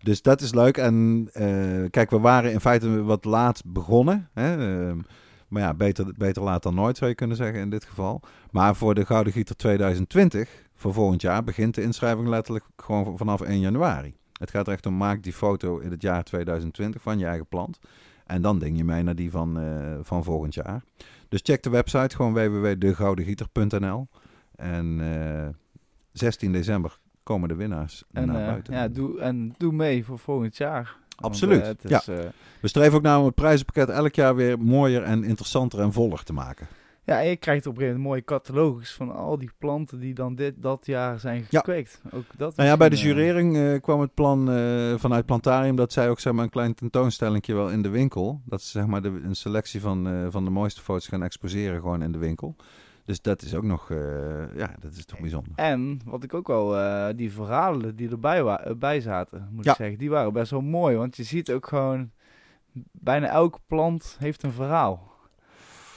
Dus dat is leuk. En eh, kijk, we waren in feite wat laat begonnen. Hè? Ehm, maar ja, beter, beter laat dan nooit zou je kunnen zeggen in dit geval. Maar voor de Gouden Gieter 2020, voor volgend jaar, begint de inschrijving letterlijk gewoon vanaf 1 januari. Het gaat er echt om, maak die foto in het jaar 2020 van je eigen plant. En dan denk je mee naar die van, eh, van volgend jaar. Dus check de website, gewoon www.degoudengieter.nl. En 16 eh, december komen de winnaars
en,
naar
uh,
buiten.
Ja, doe, en doe mee voor volgend jaar.
Absoluut,
Want, uh,
ja.
uh,
We streven ook naar om het prijzenpakket elk jaar weer mooier en interessanter en voller te maken.
ja, en je krijgt op een gegeven moment mooie catalogus van al die planten die dan dit, dat jaar zijn
Ja.
gekweekt. Ook dat
Nou ja, bij de
eh,
jurering eh, kwam het plan eh, vanuit Plantarium dat zij ook zeg maar, een klein tentoonstellingje wel in de winkel. Dat ze zeg maar, de, een selectie van, eh, van de mooiste foto's gaan exposeren gewoon in de winkel. Dus dat is ook nog, eh, ja, dat is toch bijzonder.
En wat ik ook al, eh, die verhalen die erbij wa- eh, bij zaten, moet
Ja.
ik zeggen, die waren best wel mooi. Want je ziet ook gewoon, bijna elke plant heeft een verhaal.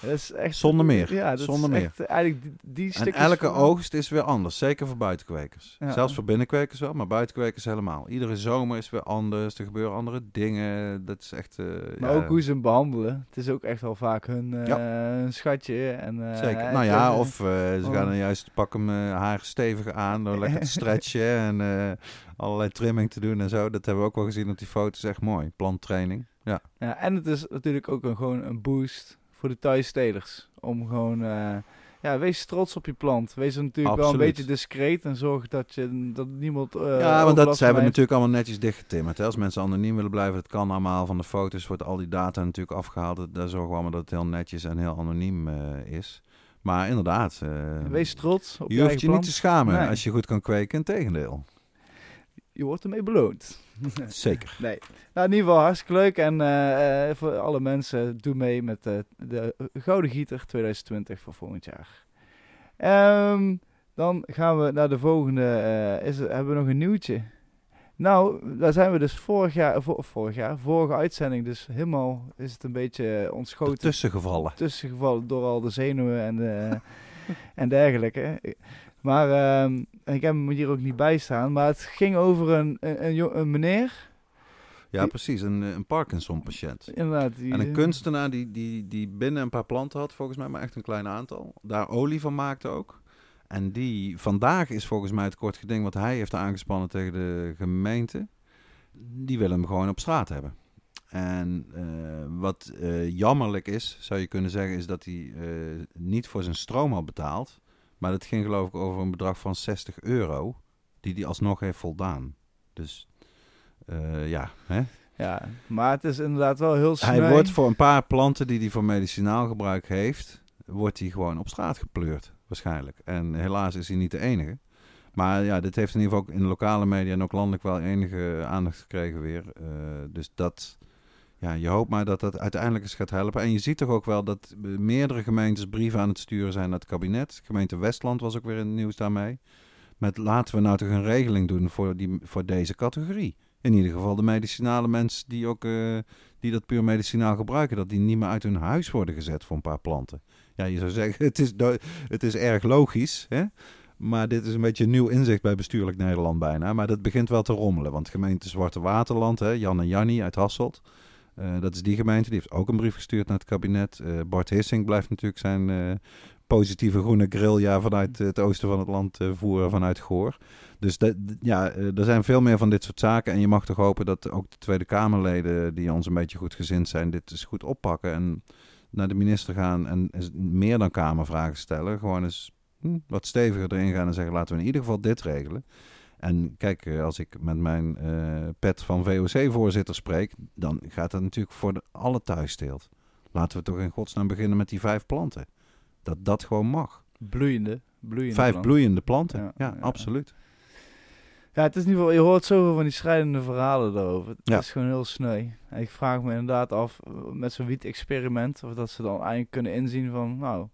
Dat is echt,
Zonder meer,
Ja, dat
zonder
is
meer.
echt eigenlijk die, die
En elke oogst is weer anders, zeker voor buitenkwekers.
Ja.
Zelfs voor binnenkwekers wel, maar buitenkwekers helemaal. Iedere zomer is weer anders, er gebeuren andere dingen. Dat is echt... eh,
Maar
ja,
ook hoe ze hem behandelen. Het is ook echt wel vaak hun, eh, hun schatje. En, eh,
Zeker. Nou ja, of ze
oh.
gaan dan juist pak hem haar stevig aan door lekker te stretchen [LAUGHS] en allerlei trimming te doen en zo. Dat hebben we ook wel gezien op die foto's. Echt mooi. Planttraining. Ja.
Ja, en het is natuurlijk ook een, gewoon een boost voor de. Om gewoon, eh, ja, wees trots op je plant. Wees natuurlijk wel een beetje discreet en zorg dat, je, dat niemand. eh,
ja, want dat zijn we natuurlijk allemaal netjes dichtgetimmerd. Hè? Als mensen anoniem willen blijven, dat kan allemaal. Van de foto's wordt al die data natuurlijk afgehaald. Daar zorgen we allemaal dat het heel netjes en heel anoniem eh, is. Maar inderdaad,
Wees trots op
je
je,
hoeft je niet te schamen
Nee.
als je goed kan kweken. Integendeel.
Je wordt ermee beloond. [LAUGHS]
Zeker.
Nee. Nou, in ieder geval hartstikke leuk. En eh, eh, voor alle mensen, doe mee met eh, de Gouden Gieter 2020 voor volgend jaar. Ehm, dan gaan we naar de volgende. eh, is, hebben we nog een nieuwtje? Nou, daar zijn we dus vorig jaar, vo- vorig jaar, vorige uitzending, dus helemaal is het een beetje ontschoten
Tussengevallen.
tussengevallen door al de zenuwen en, de, [LAUGHS] en dergelijke. Maar ehm, ik heb hem hier ook niet bij staan. Maar het ging over een, een, een, meneer.
Ja,
Die-
precies. Een, eh, een Parkinson-patiënt.
Inderdaad. Die,
En een kunstenaar die, die, die binnen een paar planten had, volgens mij, maar echt een klein aantal. Daar olie van maakte ook. En die vandaag is volgens mij het kort geding wat hij heeft aangespannen tegen de gemeente. Die willen hem gewoon op straat hebben. En eh, wat eh, jammerlijk is, zou je kunnen zeggen, is dat hij eh, niet voor zijn stroom had betaald. Maar dat ging geloof ik over een bedrag van 60 euro, die hij alsnog heeft voldaan. Dus eh, ja, hè?
Ja, maar het is inderdaad wel heel snel.
Hij wordt voor een paar planten die hij voor medicinaal gebruik heeft, wordt hij gewoon op straat gepleurd, waarschijnlijk. En helaas is hij niet de enige. Maar ja, dit heeft in ieder geval ook in de lokale media en ook landelijk wel enige aandacht gekregen weer. Eh, dus dat, ja, je hoopt maar dat dat uiteindelijk eens gaat helpen. En je ziet toch ook wel dat meerdere gemeentes brieven aan het sturen zijn naar het kabinet. Gemeente Westland was ook weer in het nieuws daarmee. Met laten we nou toch een regeling doen voor, die, voor deze categorie. In ieder geval de medicinale mensen die ook eh, die dat puur medicinaal gebruiken, dat die niet meer uit hun huis worden gezet voor een paar planten. Ja, je zou zeggen, [LAUGHS] het is, het is erg logisch, hè? maar dit is een beetje nieuw inzicht bij bestuurlijk Nederland bijna. Maar dat begint wel te rommelen, want gemeente Zwarte Waterland, hè, Jan en Jannie uit Hasselt, eh, dat is die gemeente, die heeft ook een brief gestuurd naar het kabinet. Eh, Bart Hissing blijft natuurlijk zijn eh, positieve groene grillja vanuit het oosten van het land voeren vanuit Goor. Dus dat, ja, er zijn veel meer van dit soort zaken. En je mag toch hopen dat ook de Tweede Kamerleden, die ons een beetje goed gezind zijn, dit eens goed oppakken. En naar de minister gaan en meer dan Kamervragen stellen. Gewoon eens hm, wat steviger erin gaan en zeggen: laten we in ieder geval dit regelen. En kijk, eh, als ik met mijn eh, pet van VOC-voorzitter spreek, dan gaat dat natuurlijk voor de, alle thuisteelt. Laten we toch in godsnaam beginnen met die vijf planten. Dat dat gewoon mag.
Bloeiende. bloeiende
Vijf bloeiende planten.
Ja,
Ja,
ja.
absoluut.
Ja, het is in ieder geval, je hoort zoveel van die strijdende verhalen daarover. Het
Ja.
is gewoon heel sneu. En ik vraag me inderdaad af, eh, met zo'n wiet-experiment, of dat ze dan eigenlijk kunnen inzien van, nou,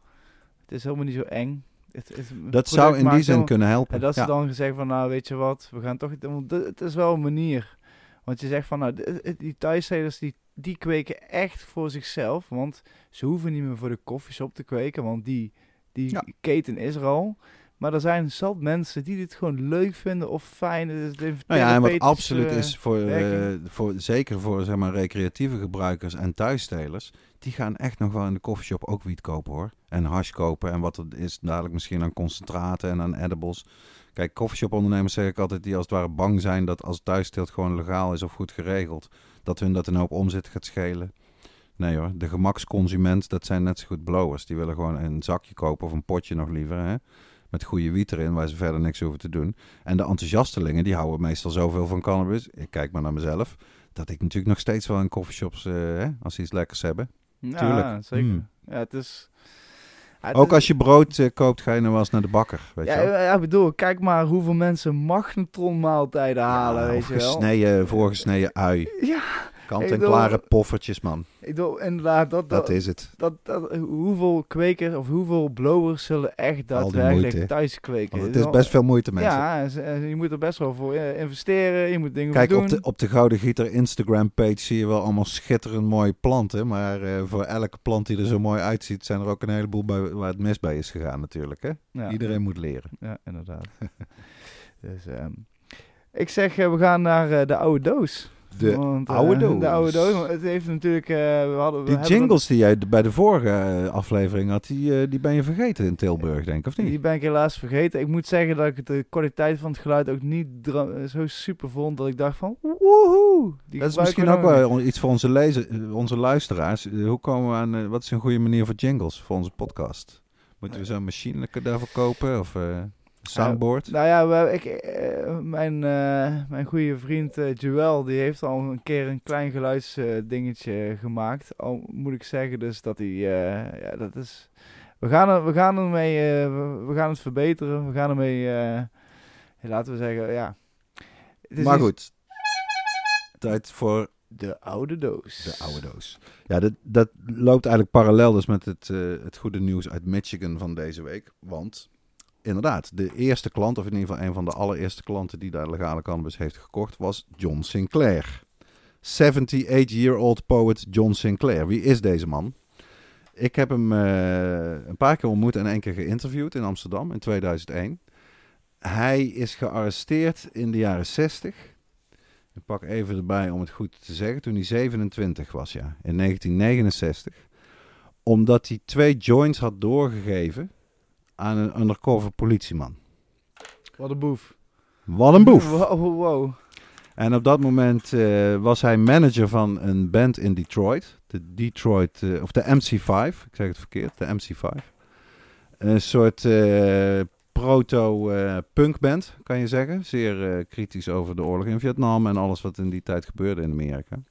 het is helemaal niet zo eng. Het,
Dat zou in die zin kunnen helpen.
En dat ze
Ja.
dan gezegd van, nou, weet je wat, we gaan toch, het is wel een manier. Want je zegt van, nou, die thuistelers, die, die kweken echt voor zichzelf, want ze hoeven niet meer voor de koffieshop te kweken, want die, die
Ja.
keten is er al. Maar er zijn zat mensen die dit gewoon leuk vinden of fijn. Het heeft
Nou ja, en wat absoluut
eh,
is voor, eh, voor zeker voor zeg maar, recreatieve gebruikers en thuisstelers, die gaan echt nog wel in de koffieshop ook wiet kopen hoor. En hash kopen en wat er is dadelijk misschien aan concentraten en aan edibles. Kijk, koffieshop ondernemers zeg ik altijd, die als het ware bang zijn dat als thuisteelt gewoon legaal is of goed geregeld, dat hun dat een hoop omzet gaat schelen. Nee hoor, de gemaksconsument, dat zijn net zo goed blowers. Die willen gewoon een zakje kopen of een potje nog liever, hè. Met goede wiet erin, waar ze verder niks hoeven te doen. En de enthousiastelingen, die houden meestal zoveel van cannabis. Ik kijk maar naar mezelf. Dat ik natuurlijk nog steeds wel in coffeeshops, eh, hè, als ze iets lekkers hebben.
Ja,
tuurlijk.
zeker.
Mm.
Ja, het is... ja, het
Ook
is-
als je brood eh, koopt, ga je nou wel eens naar de bakker, weet
ja,
je
ja, bedoel, kijk maar hoeveel mensen magnetronmaaltijden halen,
Ja,
weet
of
je wel.
gesneden, voorgesneden ui.
Ja,
Kant-en-klare poffertjes, man.
ik bedoel, inderdaad, dat,
Dat
dat,
is het.
dat, dat, hoeveel kwekers of hoeveel blowers zullen echt daadwerkelijk thuis kweken?
Want het is best veel moeite, mensen.
Ja, eh, je moet er best wel voor eh, investeren, je moet dingen
Kijk,
voor
op
doen.
de, op de Gouden Gieter Instagram-page zie je wel allemaal schitterend mooie planten. Maar eh, voor elke plant die er zo mooi uitziet, zijn er ook een heleboel bij, waar het mis bij is gegaan natuurlijk. Hè?
ja,
Iedereen moet leren.
Ja, inderdaad. [LAUGHS] dus, ehm, ik zeg, we gaan naar de oude doos.
De
Want, eh,
oude doos.
De oude doos. Het heeft natuurlijk... eh, we hadden, we
Die jingles die jij bij de vorige eh, aflevering had, die, die ben je vergeten in Tilburg, denk ik, of
er- Die
niet?
ben ik helaas vergeten. Ik moet zeggen dat ik de kwaliteit van het geluid ook niet zo super vond. Dat ik dacht van, woehoe.
Dat is misschien ook wel iets voor onze, lezer, onze luisteraars. Hoe komen we aan, wat is een goede manier voor jingles voor onze podcast? Moeten we zo'n machine daarvoor kopen of soundboard?
Nou ja, ik, eh, mijn, eh, mijn goede vriend eh, Joel, die heeft al een keer een klein geluidsdingetje gemaakt. Al moet ik zeggen dus dat hij, eh, ja, dat is... We gaan, er, we gaan ermee, eh, we, gaan het verbeteren. We gaan ermee, eh, laten we zeggen, ja.
Maar
iets-
goed, tijd voor
De oude doos.
De oude doos. Ja, dat, dat loopt eigenlijk parallel dus met het, eh, het goede nieuws uit Michigan van deze week. Want inderdaad, de eerste klant, of in ieder geval een van de allereerste klanten die daar legale cannabis heeft gekocht, was John Sinclair. 78-year-old poet John Sinclair. Wie is deze man? Ik heb hem eh, een paar keer ontmoet en één keer geïnterviewd in Amsterdam in 2001. Hij is gearresteerd in de jaren 60. Ik pak even erbij om het goed te zeggen. Toen hij 27 was, ja. In 1969. Omdat hij twee joints had doorgegeven aan een undercover politieman.
Wat een boef.
Wat een boef.
Wow, wow.
En op dat moment eh, was hij manager van een band in Detroit. De Detroit, eh, of de MC5. Ik zeg het verkeerd, de MC5. Een soort eh, proto-punkband, kan je zeggen. Zeer kritisch over de oorlog in Vietnam en alles wat in die tijd gebeurde in Amerika.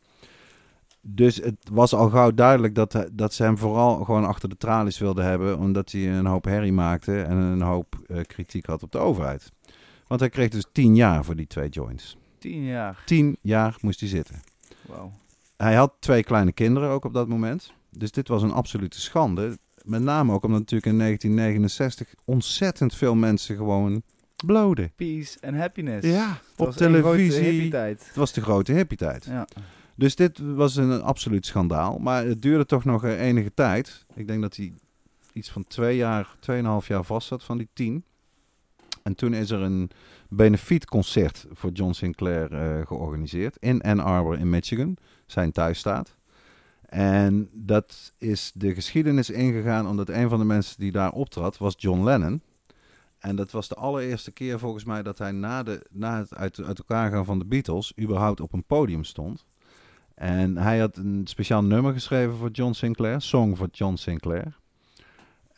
Dus het was al gauw duidelijk dat, hij- dat ze hem vooral gewoon achter de tralies wilden hebben. Omdat hij een hoop herrie maakte en een hoop eh, kritiek had op de overheid. Want hij kreeg dus tien jaar voor die twee joints.
Tien jaar.
Tien jaar moest hij zitten.
Wauw.
Hij had twee kleine kinderen ook op dat moment. Dus dit was een absolute schande. Met name ook omdat natuurlijk in 1969 ontzettend veel mensen gewoon bloden.
Peace and happiness.
Ja,
Het
op televisie. Het was de grote hippie-tijd.
Ja.
Dus dit was een, absoluut schandaal. Maar het duurde toch nog eh, enige tijd. Ik denk dat hij iets van twee jaar, tweeënhalf jaar vast zat van die tien. En toen is er een benefietconcert voor John Sinclair eh, georganiseerd in Ann Arbor in Michigan, zijn thuisstaat. En dat is de geschiedenis ingegaan omdat een van de mensen die daar optrad was John Lennon. En dat was de allereerste keer volgens mij dat hij na, de, na het uit, uit elkaar gaan van de Beatles überhaupt op een podium stond. En hij had een speciaal nummer geschreven voor John Sinclair, Song voor John Sinclair.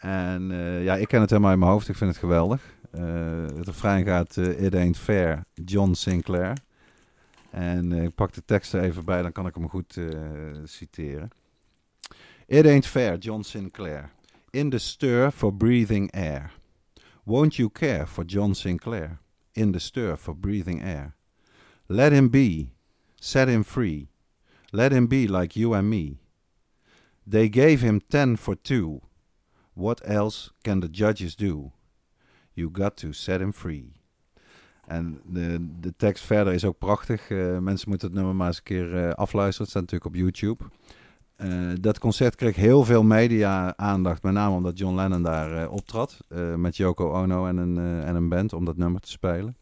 En eh, ja, ik ken het helemaal in mijn hoofd, ik vind het geweldig. Eh, het refrein gaat eh, It Ain't Fair, John Sinclair. En ik pak de tekst er even bij, dan kan ik hem goed citeren. It ain't fair, John Sinclair. In the stir for breathing air. Won't you care for John Sinclair? In the stir for breathing air. Let him be, set him free. Let him be like you and me. They gave him ten for two. What else can the judges do? You got to set him free. En de, de tekst verder is ook prachtig. Eh, mensen moeten het nummer maar eens een keer eh, afluisteren. Het staat natuurlijk op YouTube. Eh, dat concert kreeg heel veel media-aandacht, met name omdat John Lennon daar optrad. met Yoko Ono en een, en een band om dat nummer te spelen.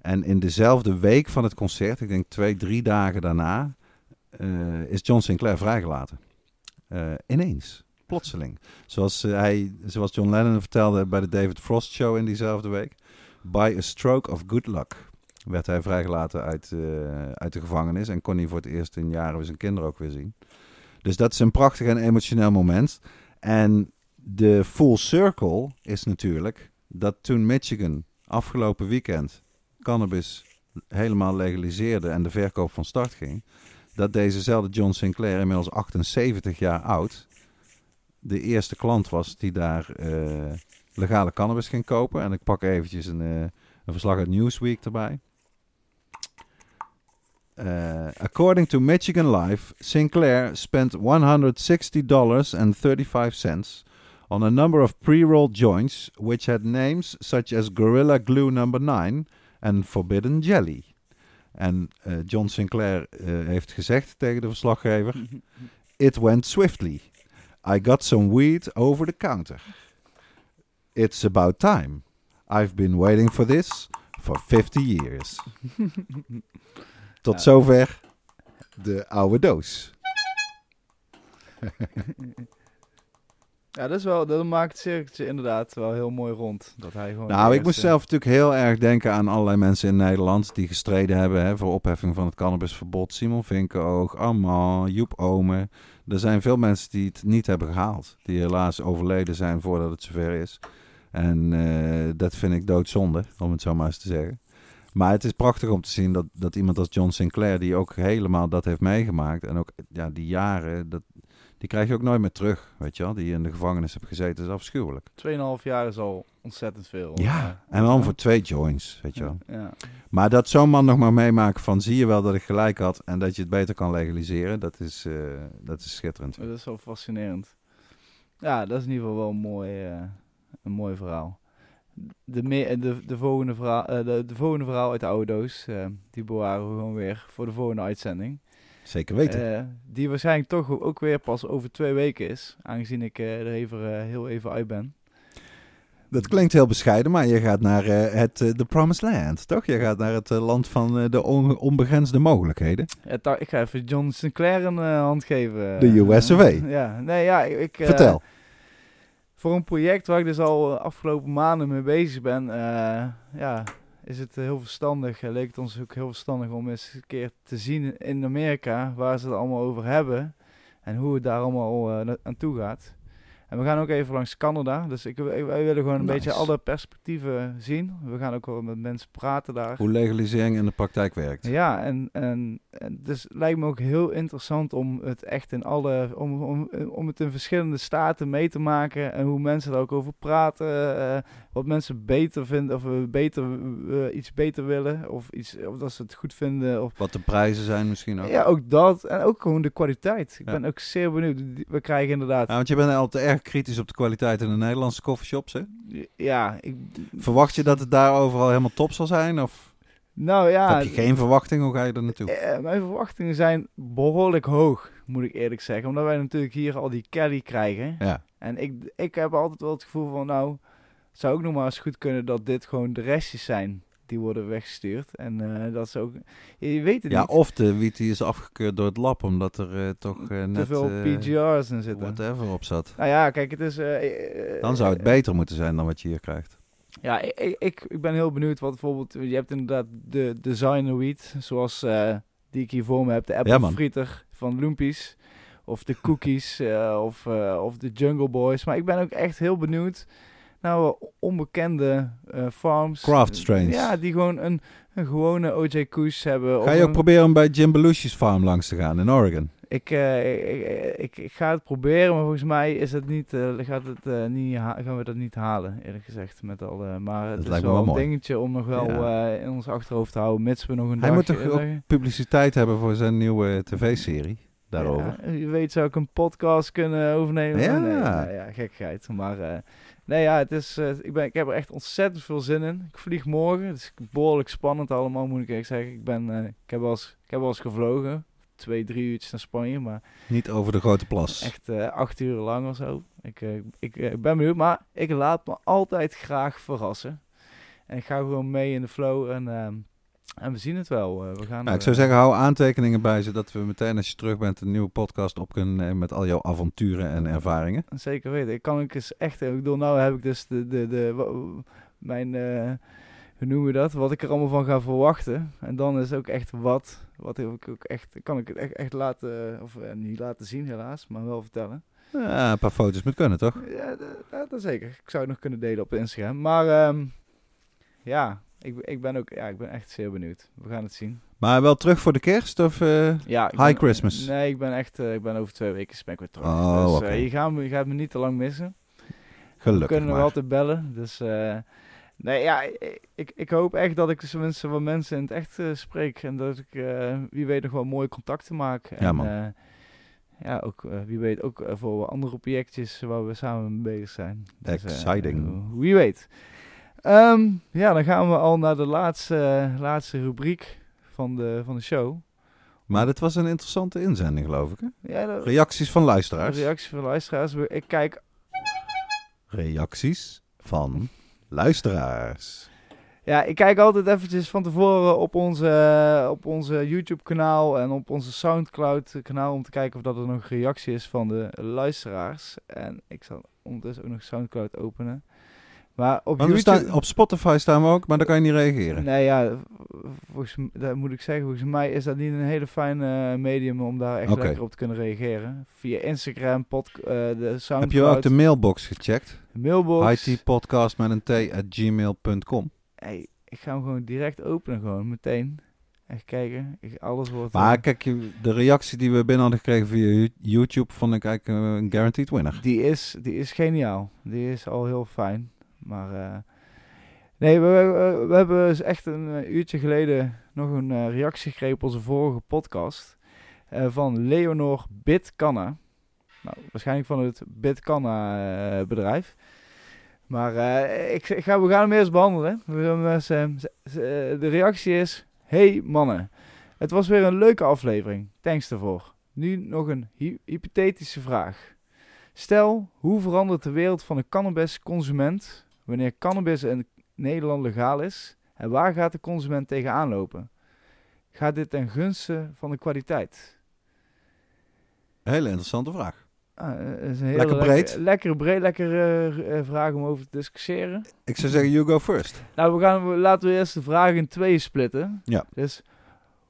En in dezelfde week van het concert, ik denk twee, drie dagen daarna, eh, is John Sinclair vrijgelaten. Eh, ineens, plotseling. Zoals, eh, hij, zoals John Lennon vertelde bij de David Frost Show in diezelfde week. By a stroke of good luck werd hij vrijgelaten uit, uit de gevangenis. En kon hij voor het eerst in jaren weer zijn kinderen ook weer zien. Dus dat is een prachtig en emotioneel moment. En de full circle is natuurlijk dat toen Michigan afgelopen weekend cannabis helemaal legaliseerde en de verkoop van start ging, dat dezezelfde John Sinclair, inmiddels 78 jaar oud, de eerste klant was die daar eh, legale cannabis ging kopen. En ik pak eventjes een, eh, een verslag uit Newsweek erbij. Uh, according to Michigan Life, Sinclair spent $160.35 on a number of pre-rolled joints which had names such as Gorilla Glue Number 9 and Forbidden Jelly. En eh, John Sinclair eh, heeft gezegd tegen de verslaggever: It went swiftly. I got some weed over the counter. It's about time. I've been waiting for this for 50 years. [LAUGHS] Tot
Ja.
zover de oude doos. [LAUGHS]
Ja, dat, is wel, dat maakt het cirkeltje inderdaad wel heel mooi rond. Dat hij gewoon
Nou, ik moest
eerste-
zelf natuurlijk heel erg denken aan allerlei mensen in Nederland die gestreden hebben hè, voor opheffing van het cannabisverbod. Simon Vinkenoog, Armand, Joep Omen. Er zijn veel mensen die het niet hebben gehaald. Die helaas overleden zijn voordat het zover is. En eh, dat vind ik doodzonde, om het zo maar eens te zeggen. Maar het is prachtig om te zien dat, dat iemand als John Sinclair, die ook helemaal dat heeft meegemaakt. En ook ja, die jaren, dat, die krijg je ook nooit meer terug. Weet je wel, die in de gevangenis heeft gezeten, is afschuwelijk.
2,5 jaar is al ontzettend veel.
Ja, en dan voor twee joints, weet je wel.
Ja.
Maar dat zo'n man nog maar meemaakt van zie je wel dat ik gelijk had en dat je het beter kan legaliseren, dat is, eh, dat is schitterend.
Dat is wel fascinerend. Ja, dat is in ieder geval wel een mooi, eh, een mooi verhaal. De, me- de, de, volgende verhaal, eh, de, de volgende verhaal uit de oude doos, die bewaren we gewoon weer voor de volgende uitzending.
Zeker weten.
Eh, die waarschijnlijk toch ook weer pas over twee weken is, aangezien ik eh, er even, eh, heel even uit ben.
dat klinkt heel bescheiden, maar je gaat naar het The Promised Land, toch? Je gaat naar het land van de on- onbegrensde mogelijkheden.
Ik ga even John Sinclair een hand geven.
De US of A. [LAUGHS]
ja, nee, ja, ik...
Vertel.
Voor een project waar ik dus al afgelopen maanden mee bezig ben, ja, is het eh, heel verstandig. eh, leek het ons ook heel verstandig om eens een keer te zien in Amerika waar ze het allemaal over hebben en hoe het daar allemaal eh, aan toe gaat. En we gaan ook even langs Canada, dus ik, wij wij willen gewoon een
Nice.
beetje alle perspectieven zien. We gaan ook wel met mensen praten daar.
Hoe legalisering in de praktijk werkt.
Ja, en, en, en dus lijkt me ook heel interessant om het echt in alle, om, om, om het in verschillende staten mee te maken en hoe mensen daar ook over praten, eh, wat mensen beter vinden of beter, iets beter willen of iets, of dat ze het goed vinden of
Wat de prijzen zijn misschien ook.
ja, ook dat en ook gewoon de kwaliteit. Ik
Ja.
ben ook zeer benieuwd. We krijgen inderdaad,
Ja, want je bent altijd erg kritisch op de kwaliteit in de Nederlandse coffeeshops, hè?
ja, ik,
Verwacht je dat het daar overal helemaal top zal zijn? Of
nou ja,
heb je geen verwachting? Hoe ga je er naartoe?
Eh, mijn verwachtingen zijn behoorlijk hoog, moet ik eerlijk zeggen. Omdat wij natuurlijk hier al die Kelly krijgen.
Ja.
En ik, ik heb altijd wel het gevoel van, nou, het zou ook nog maar eens goed kunnen dat dit gewoon de restjes zijn die worden weggestuurd. En eh, dat ze ook, je weet het
Ja,
niet,
of de wiet die is afgekeurd door het lab, omdat er eh, toch
te
net
veel PGR's in zitten.
whatever op zat.
Nou ja, kijk, het is...
Dan zou het beter moeten zijn dan wat je hier krijgt.
Ja, ik, ik, ik, ben heel benieuwd wat bijvoorbeeld... Je hebt inderdaad de designer weed, zoals die ik hier voor me heb. De apple
man.
fritter van Loompies. Of de cookies, [LAUGHS] of, of de Jungle Boys. Maar ik ben ook echt heel benieuwd naar wat onbekende eh, farms.
Craft strains.
Ja, die gewoon een, een gewone OJ Kush hebben.
Ga je ook
een-
proberen om bij Jim Belushi's farm langs te gaan in Oregon?
ik, eh, ik, ik, ik ga het proberen, maar volgens mij is het niet, eh, gaat het, eh, niet gaan we dat niet halen, eerlijk gezegd. Met alle, maar het
Dat
is
lijkt me
wel
wel
een
mooi.
dingetje om nog wel
Ja.
eh, in ons achterhoofd te houden, mits we nog een
Hij
dag...
moet toch
eh,
ook publiciteit hebben voor zijn nieuwe tv-serie daarover?
Ja, je weet zou ik een podcast kunnen overnemen.
Ja.
Nee, nou ja, gekkigheid. Maar eh, nee, ja, het is, eh, ik, ben, ik heb er echt ontzettend veel zin in. Ik vlieg morgen. Het is behoorlijk spannend allemaal, moet ik eerlijk zeggen. Ik, ben, eh, ik, heb wel eens, ik heb wel eens gevlogen. twee, drie uurtjes naar Spanje. Maar
Niet over de grote plas.
echt eh, acht uur lang of zo. Ik, ik eh, ben benieuwd, maar ik laat me altijd graag verrassen. En ik ga gewoon mee in de flow en, ehm, en we zien het wel. Eh, we gaan,
Nou, ik zou
eh,
zeggen, hou aantekeningen bij, zodat we meteen als je terug bent een nieuwe podcast op kunnen nemen met al jouw avonturen en ervaringen.
Zeker weten. Ik kan ik eens echt. Ik bedoel, nou heb ik dus de, de, de, mijn. eh, hoe noemen we dat? Wat ik er allemaal van ga verwachten. En dan is ook echt wat. Wat ik ook echt. Kan ik het echt, echt laten. Of niet laten zien, helaas. Maar wel vertellen.
Ja, een paar foto's moet kunnen, toch?
Ja, dat, ja, dat zeker. Ik zou het nog kunnen delen op Instagram. Maar. ehm, ja. Ik, ik ben ook. Ja, ik ben echt zeer benieuwd. We gaan het zien.
Maar wel terug voor de kerst? Of, eh,
Ja,
High
ben-
Christmas.
Nee, ik ben echt. eh, ik ben over twee weken ben ik weer terug.
Oh,
dus eh, je, gaat me, je gaat me niet te lang missen.
gelukkig
We kunnen nog altijd bellen. Dus nee, ja, ik, ik, hoop echt dat ik tenminste wat mensen in het echt spreek. En dat ik wie weet nog wel mooie contacten maak. En,
Ja, man.
ja, ook wie weet ook voor andere projectjes waar we samen mee bezig zijn. Dus,
Exciting.
wie weet. Ehm, ja, dan gaan we al naar de laatste, laatste rubriek van de, van de show.
Maar dit was een interessante inzending, geloof ik. Hè?
Ja, de,
Reacties van luisteraars.
reactie van luisteraars. Ik kijk
Reacties van luisteraars.
Ja, ik kijk altijd eventjes van tevoren op onze, op onze YouTube kanaal en op onze Soundcloud kanaal om te kijken of dat er nog reactie is van de luisteraars. En ik zal ondertussen ook nog Soundcloud openen. Maar op YouTube...
staan, op Spotify staan we ook, maar daar kan je niet reageren.
Nee, ja, volgens m- dat moet ik zeggen, volgens mij is dat niet een hele fijne medium om daar echt lekker op te kunnen reageren. Via Instagram, pod, eh, de Soundcloud,
Heb je ook de mailbox gecheckt?
mailbox.
itpodcast met een t at gmail.com.
Hey, ik ga hem gewoon direct openen, gewoon meteen. Echt kijken, ik, alles wordt...
Maar
eh,
kijk, de reactie die we binnen hadden gekregen via YouTube vond ik eigenlijk eh, een guaranteed winner.
Die is, die is geniaal. Die is al heel fijn. Maar eh, nee, we, we, hebben dus echt een eh, uurtje geleden nog een eh, reactie gekregen op onze vorige podcast. van Leonor Bitcanna. Nou, waarschijnlijk van het Bitcanna eh, bedrijf. Maar ik, ik ga, we gaan hem eerst behandelen. Eh, eh, de reactie is... Hey mannen, het was weer een leuke aflevering. Thanks daarvoor. Nu nog een hy- hypothetische vraag. Stel, hoe verandert de wereld van de cannabisconsument wanneer cannabis in Nederland legaal is? En waar gaat de consument tegenaan lopen? Gaat dit ten gunste van de kwaliteit?
Hele interessante vraag.
Ah, eh, is een hele
Lekker breed.
Lekker, lekker breed, lekkere eh, vraag om over te discussiëren.
Ik zou zeggen, you go first.
Nou, we gaan, laten we eerst de vraag in tweeën splitten.
Ja.
Dus,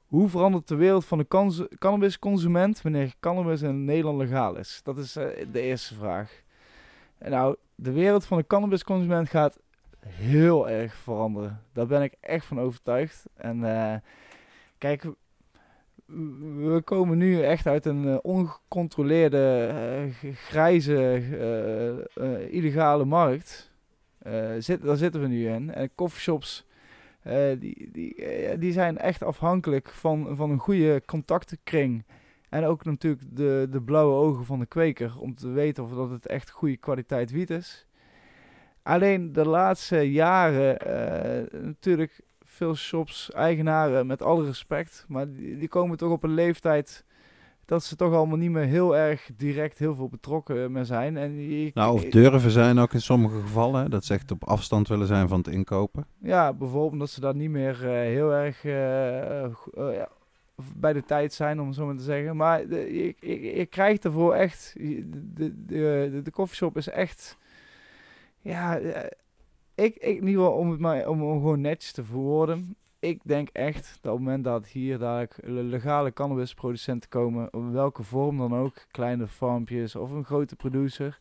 hoe verandert de wereld van de cons- cannabisconsument wanneer cannabis in Nederland legaal is? Dat is eh, de eerste vraag. Nou, de wereld van de cannabisconsument gaat heel erg veranderen. Daar ben ik echt van overtuigd. En eh, kijk, we komen nu echt uit een eh, ongecontroleerde, eh, grijze, illegale markt. Zit, daar zitten we nu in. En coffeeshops, die, die, die zijn echt afhankelijk van, van een goede contactenkring. En ook natuurlijk de, de blauwe ogen van de kweker. Om te weten of dat het echt goede kwaliteit wiet is. Alleen de laatste jaren eh, natuurlijk veel shops, eigenaren met alle respect. Maar die, die komen toch op een leeftijd dat ze toch allemaal niet meer heel erg direct heel veel betrokken meer zijn. En je-
Nou, of durven zijn ook in sommige gevallen. hè, Dat ze echt op afstand willen zijn van het inkopen.
Ja, bijvoorbeeld dat ze daar niet meer eh, heel erg eh, eh, eh, ja, bij de tijd zijn, om het zo maar te zeggen. Maar de, je, je, krijgt ervoor echt... De, de, de, coffeeshop is echt... Ja, eh, ik, ik geval, om het maar om, gewoon netjes te verwoorden... Ik denk echt dat op het moment dat hier dadelijk le- legale cannabisproducenten komen, op welke vorm dan ook, kleine farmpjes of een grote producer,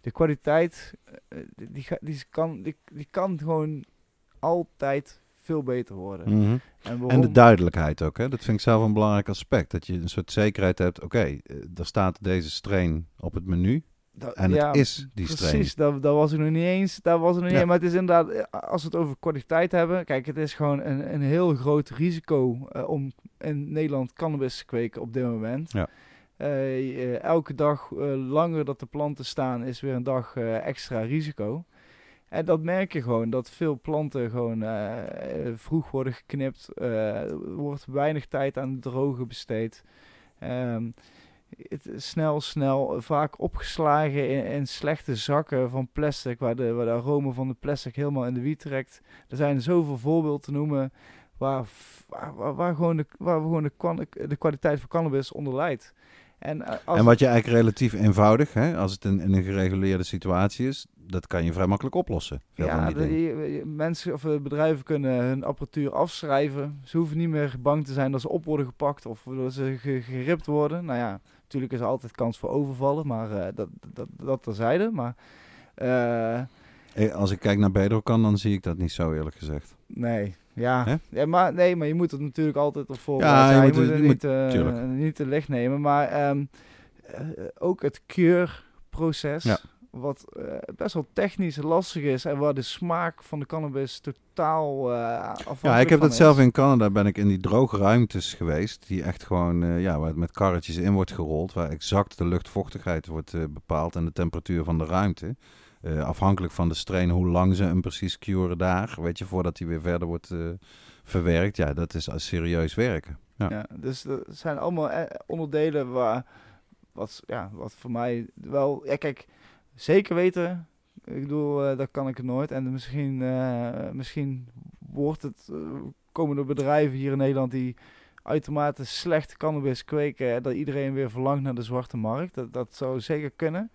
de kwaliteit, eh, die, die, die, kan, die, die kan gewoon altijd veel beter worden.
Mhm.
En,
En de duidelijkheid ook. Hè? Dat vind ik zelf een belangrijk aspect. Dat je een soort zekerheid hebt. Oké, eh, er staat deze strain op het menu.
Dat-
En het is die strain.
Precies, daar, daar was ik nog niet eens. Daar was ik nog niet
Ja.
Maar het is inderdaad, eh, als we het over kwaliteit hebben. Kijk, het is gewoon een, een heel groot risico eh, om in Nederland cannabis te kweken op dit moment.
Ja.
Elke dag langer dat de planten staan is weer een dag extra risico. En dat merk je gewoon, dat veel planten gewoon eh, vroeg worden geknipt. eh, wordt weinig tijd aan het drogen besteed. Ehm, het snel, snel, vaak opgeslagen in, slechte zakken van plastic, waar de, waar de aroma van de plastic helemaal in de wiet trekt. Er zijn zoveel voorbeelden te noemen waar, waar, gewoon, de, waar gewoon de, de kwaliteit van cannabis onder leidt.
En, en wat je eigenlijk relatief eenvoudig, hè, als het in, in, een gereguleerde situatie is, dat kan je vrij makkelijk oplossen.
ja, de, mensen of eh, bedrijven kunnen hun apparatuur afschrijven. Ze hoeven niet meer bang te zijn dat ze op worden gepakt of dat ze geript worden. Nou ja, natuurlijk is er altijd kans voor overvallen, maar uh, dat, dat, dat terzijde. Maar,
uh, als ik kijk naar Bedrokan, dan zie ik dat niet zo eerlijk gezegd.
Nee, ja. ja, maar, nee, maar je moet het natuurlijk altijd op voor. Ja, je, moet, het, niet, uh, niet te licht nemen. Maar um, uh, ook het keurproces, ja. wat uh, best wel technisch lastig is en waar de smaak van de cannabis totaal afhankelijk
Ja, ik heb dat zelf in Canada, ben ik in die droge ruimtes geweest, die echt gewoon, ja, waar het met karretjes in wordt gerold, waar exact de luchtvochtigheid wordt bepaald en de temperatuur van de ruimte. Uh, afhankelijk van de strain, hoe lang ze hem precies curen daar, weet je, voordat hij weer verder wordt uh, verwerkt. Ja, dat is serieus werken. Ja,
dus er zijn allemaal eh, onderdelen waar, wat, ja, wat voor mij wel, ja kijk, zeker weten, ik bedoel, dat kan ik nooit. En misschien, misschien wordt het, komen er bedrijven hier in Nederland die uitermate slecht cannabis kweken, dat iedereen weer verlangt naar de zwarte markt. Dat, dat zou zeker kunnen.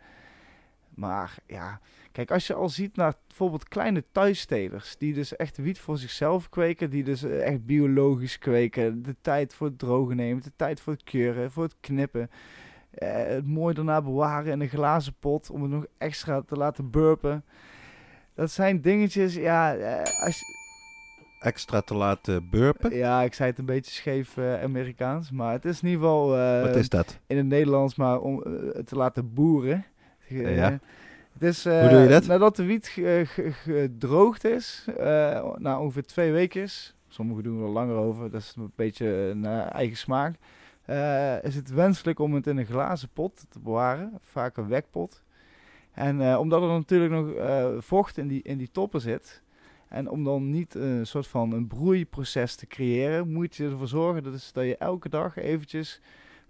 Maar ja, kijk, als je al ziet naar bijvoorbeeld kleine thuisstelers, die dus echt wiet voor zichzelf kweken, die dus eh, echt biologisch kweken, de tijd voor het drogen nemen, de tijd voor het keuren, voor het knippen, eh, het mooi daarna bewaren in een glazen pot om het nog extra te laten burpen. Dat zijn dingetjes, ja, eh, als je,
extra te laten burpen?
Ja, ik zei het een beetje scheef uh, Amerikaans, maar het is in ieder geval...
Wat is dat?
In het Nederlands, maar om te laten boeren.
Ja.
Het is,
Hoe doe je dat?
Nadat de wiet gedroogd is, na ongeveer twee weken, sommigen doen er langer over, dat is een beetje naar eigen smaak, is het wenselijk om het in een glazen pot te bewaren, vaak een wekpot. En omdat er natuurlijk nog vocht in die, in die toppen zit, en om dan niet een soort van een broeiproces te creëren, moet je ervoor zorgen dat, is dat je elke dag eventjes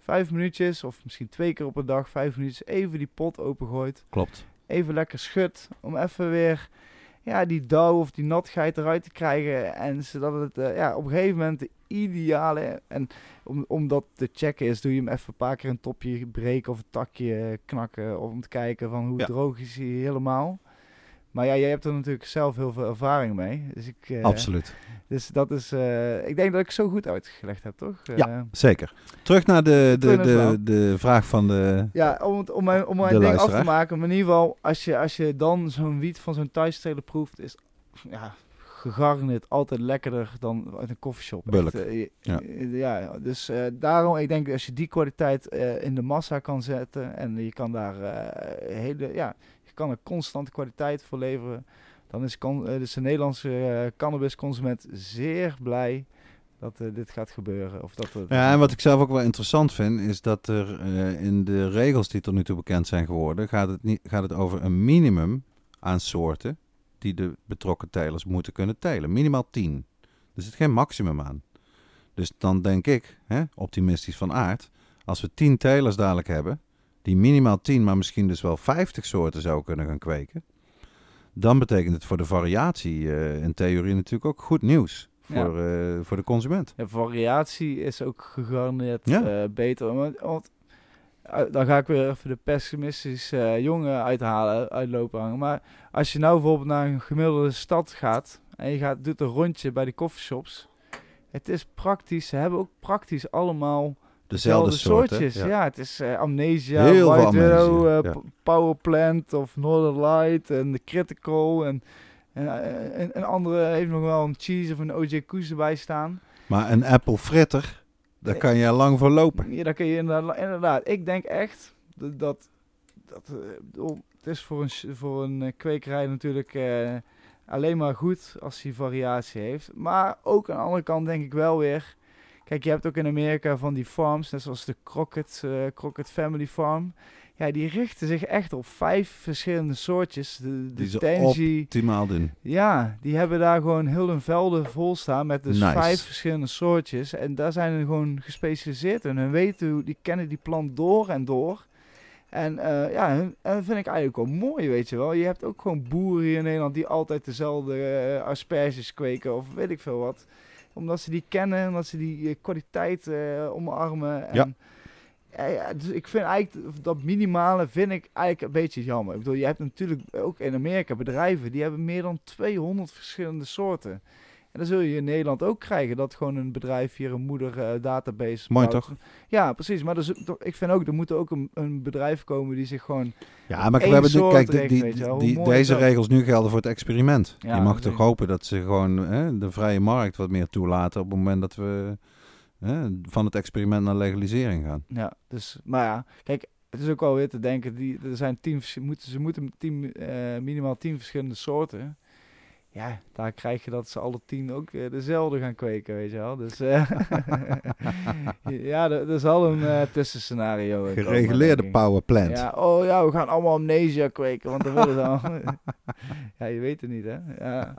vijf minuutjes of misschien twee keer op een dag vijf minuutjes even die pot opengooit.
Klopt.
Even lekker schudt om even weer ja, die dauw of die natheid eruit te krijgen. En zodat het uh, ja, op een gegeven moment de ideale... En om, om dat te checken is, doe je hem even een paar keer een topje breken of een takje knakken. Of om te kijken van hoe droog is hij helemaal. Maar ja, jij hebt er natuurlijk zelf heel veel ervaring mee. Dus ik, uh,
Absoluut.
Dus dat is, uh, ik denk dat ik zo goed uitgelegd heb, toch?
Uh, ja, zeker. Terug naar de, de, de, de, vraag van de
Ja, om, het, om mijn, om mijn ding af te maken. Maar in ieder geval, als je, als je dan zo'n wiet van zo'n thuisstelen proeft, is ja, gegarneerd altijd lekkerder dan uit een koffieshop.
Bulk.
ja. ja, dus daarom, ik denk als je die kwaliteit in de massa kan zetten en je kan daar hele, ja kan er constante kwaliteit voor leveren. Dan is, kan, dus de Nederlandse uh, cannabisconsument zeer blij dat uh, dit gaat gebeuren. Of dat,
ja, en wat ik zelf ook wel interessant vind, is dat er in de regels die tot nu toe bekend zijn geworden, gaat het, niet, gaat het over een minimum aan soorten die de betrokken telers moeten kunnen telen. Minimaal 10. Er zit geen maximum aan. Dus dan denk ik, hè, optimistisch van aard, als we 10 telers dadelijk hebben, die minimaal 10, maar misschien dus wel 50 soorten zou kunnen gaan kweken. Dan betekent het voor de variatie uh, in theorie natuurlijk ook goed nieuws voor, ja. uh, voor de consument.
Ja, variatie is ook gegarandeerd ja. uh, beter. Want, want dan ga ik weer even de pessimistische jongen uithalen, uitlopen hangen. Maar als je nou bijvoorbeeld naar een gemiddelde stad gaat en je gaat, doet een rondje bij de coffeeshops. Het is praktisch, ze hebben ook praktisch allemaal
dezelfde
soortjes. Ja. ja. het is uh, Amnesia, Heel White Widow, uh, ja. Powerplant of Northern Light en de Critical en, en, eh, en, en, andere heeft nog wel een cheese of een OJ Koes erbij staan.
Maar een Apple fritter, daar kan je lang voor lopen.
Ja, daar kun je inderdaad, inderdaad. Ik denk echt dat, dat, dat het is voor een, voor een kwekerij natuurlijk alleen maar goed als hij variatie heeft. Maar ook aan de andere kant denk ik wel weer Kijk, je hebt ook in Amerika van die farms, net zoals de Crockett, uh, Crockett Family Farm. ja, die richten zich echt op vijf verschillende soortjes. De, de
Die ze Optimaal doen.
ja, die hebben daar gewoon heel hun velden vol staan met dus
Nice.
vijf verschillende soortjes. En daar zijn ze gewoon gespecialiseerd in. En weten hoe, die kennen die plant door en door. En eh, ja, hun, en dat vind ik eigenlijk wel mooi, weet je wel. Je hebt ook gewoon boeren hier in Nederland die altijd dezelfde eh, asperges kweken of weet ik veel wat. Omdat ze die kennen, omdat ze die eh, kwaliteit eh, omarmen. En,
Ja.
ja, ja, dus ik vind eigenlijk dat minimale vind ik eigenlijk een beetje jammer. Ik bedoel, je hebt natuurlijk ook in Amerika bedrijven die hebben meer dan 200 verschillende soorten. En dan zul je in Nederland ook krijgen dat gewoon een bedrijf hier een moeder eh, database
Mooi
bouwt.
toch?
Ja, precies. Maar dus, toch- ik vind ook, er moet ook een, een bedrijf komen die zich gewoon...
Ja, maar we hebben de, kijk, die, deze regels nu gelden voor het experiment.
Ja,
je mag toch hopen dat ze gewoon hè, de vrije markt wat meer toelaten op het moment dat we hè, van het experiment naar legalisering gaan.
Ja, dus, maar ja, kijk, het is ook wel weer te denken, die, er zijn tien, moeten, ze moeten tien, eh, minimaal tien verschillende soorten. Ja, daar krijg je dat ze alle tien ook eh, dezelfde gaan kweken, weet je wel. Dus eh, [LAUGHS] ja, er, er zal een eh, tussenscenario komen,
Gereguleerde power plant.
Ja, oh ja, we gaan allemaal amnesia kweken, want dan willen ze allemaal... [LAUGHS] ja, je weet het niet, hè. Ja.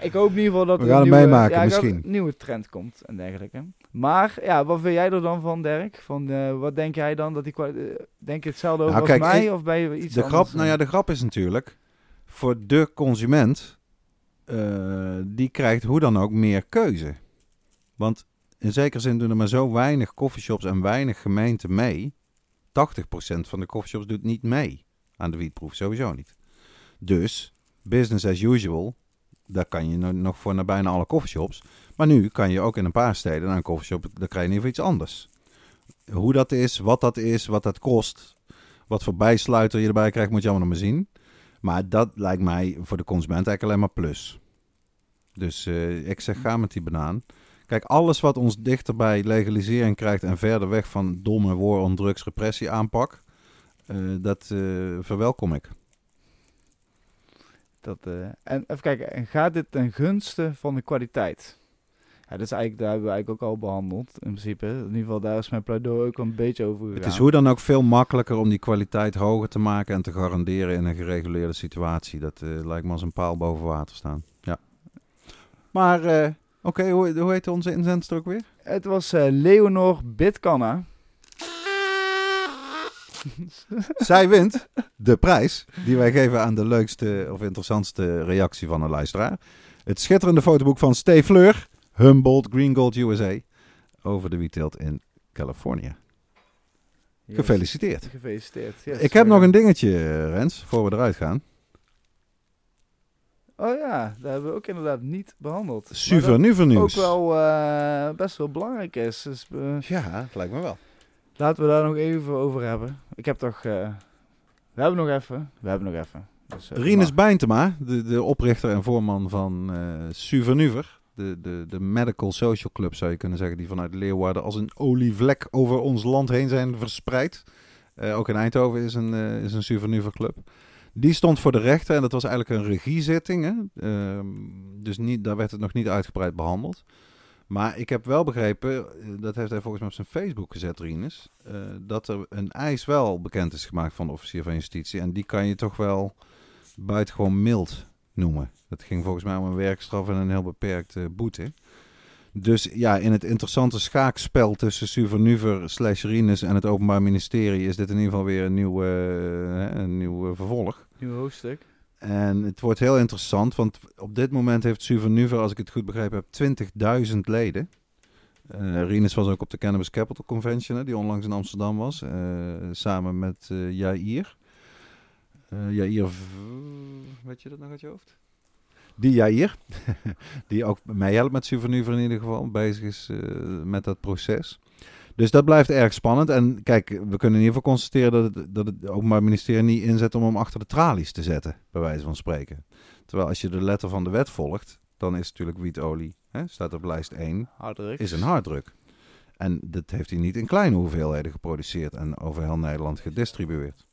Ik hoop in ieder geval dat
We
er
gaan
een nieuwe,
meemaken,
ja,
misschien.
een nieuwe trend komt en dergelijke. Maar, ja, wat vind jij er dan van, Dirk? Van, eh, wat denk jij dan? Dat die, eh, denk je hetzelfde over
Nou,
als
kijk,
mij?
ik-
of ben je iets
de,
anders?
grap, nou ja, de grap is natuurlijk, voor de consument, eh, die krijgt hoe dan ook meer keuze. Want in zekere zin doen er maar zo weinig coffeeshops en weinig gemeenten mee. 80% van de coffeeshops doet niet mee aan de wietproef, sowieso niet. Dus, business as usual, daar kan je no- nog voor naar bijna alle coffeeshops. Maar nu kan je ook in een paar steden naar een coffeeshop, daar krijg je in ieder geval iets anders. Hoe dat is, wat dat is, wat dat kost, wat voor bijsluiter je erbij krijgt, moet je allemaal nog maar zien. Maar dat lijkt mij voor de consument eigenlijk alleen maar plus. Dus eh, ik zeg, ga met die banaan. Kijk, alles wat ons dichter bij legalisering krijgt en verder weg van domme war on drugs repressie aanpak, eh, dat eh, verwelkom ik.
Dat, en even kijken, en gaat dit ten gunste van de kwaliteit? Ja, dat is eigenlijk, daar hebben we eigenlijk ook al behandeld, in principe. In ieder geval, daar is mijn pleidooi ook een beetje over gegaan.
Het is hoe dan ook veel makkelijker om die kwaliteit hoger te maken en te garanderen in een gereguleerde situatie. Dat eh, lijkt me als een paal boven water staan. Ja. Maar, eh, oké, hoe, hoe heet onze inzendster ook weer?
Het was eh, Leonor Bitkanna. [LAUGHS]
Zij wint de prijs die wij geven aan de leukste of interessantste reactie van een luisteraar. Het schitterende fotoboek van Steve Fleur, Humboldt Green Gold USA, over de wietteelt in Californië.
Yes.
Gefeliciteerd.
Gefeliciteerd. yes.
Ik heb nog een dingetje, Rens, voor we eruit gaan.
Oh ja, dat hebben we ook inderdaad niet behandeld.
Super nieuws.
ook wel eh, best wel belangrijk is. Dus
Ja, lijkt me wel.
laten we daar nog even over hebben. Ik heb toch... eh, we hebben nog even. We hebben nog even. Dus,
Rinus Bijntema, de, de oprichter en voorman van eh Suvernuver, de, de, de medical social club zou je kunnen zeggen, die vanuit Leeuwarden als een olievlek over ons land heen zijn verspreid. Eh, ook in Eindhoven is een, eh, is een Suvernuver club. Die stond voor de rechter en dat was eigenlijk een regiezitting. Hè? Ehm, dus niet, daar werd het nog niet uitgebreid behandeld. Maar ik heb wel begrepen, eh, dat heeft hij volgens mij op zijn Facebook gezet, Rinus, dat er een eis wel bekend is gemaakt van de officier van justitie. En die kan je toch wel buitengewoon mild noemen. Het ging volgens mij om een werkstraf en een heel beperkte boete. Dus ja, in het interessante schaakspel tussen Suvernuver slash Rinus en het Openbaar Ministerie is dit in ieder geval weer een nieuw, eh, een nieuw vervolg.
Nieuw hoofdstuk.
En het wordt heel interessant, want op dit moment heeft Suvernuver, als ik het goed begrepen heb, 20.000 leden. Rinus was ook op de Cannabis Capital Convention, hè, die onlangs in Amsterdam was, eh, samen met Jair. Jair, weet je dat nog uit je hoofd? Die Jair, [LAUGHS] die ook mee helpt met Suvernuver in ieder geval, bezig is eh, met dat proces. Dus dat blijft erg spannend. En kijk, we kunnen in ieder geval constateren dat het, dat het Openbaar Ministerie niet inzet om hem achter de tralies te zetten, bij wijze van spreken. Terwijl als je de letter van de wet volgt, dan is natuurlijk wietolie, hè, staat op lijst 1,
Harddruk.
is een harddruk. En dat heeft hij niet in kleine hoeveelheden geproduceerd en over heel Nederland gedistribueerd.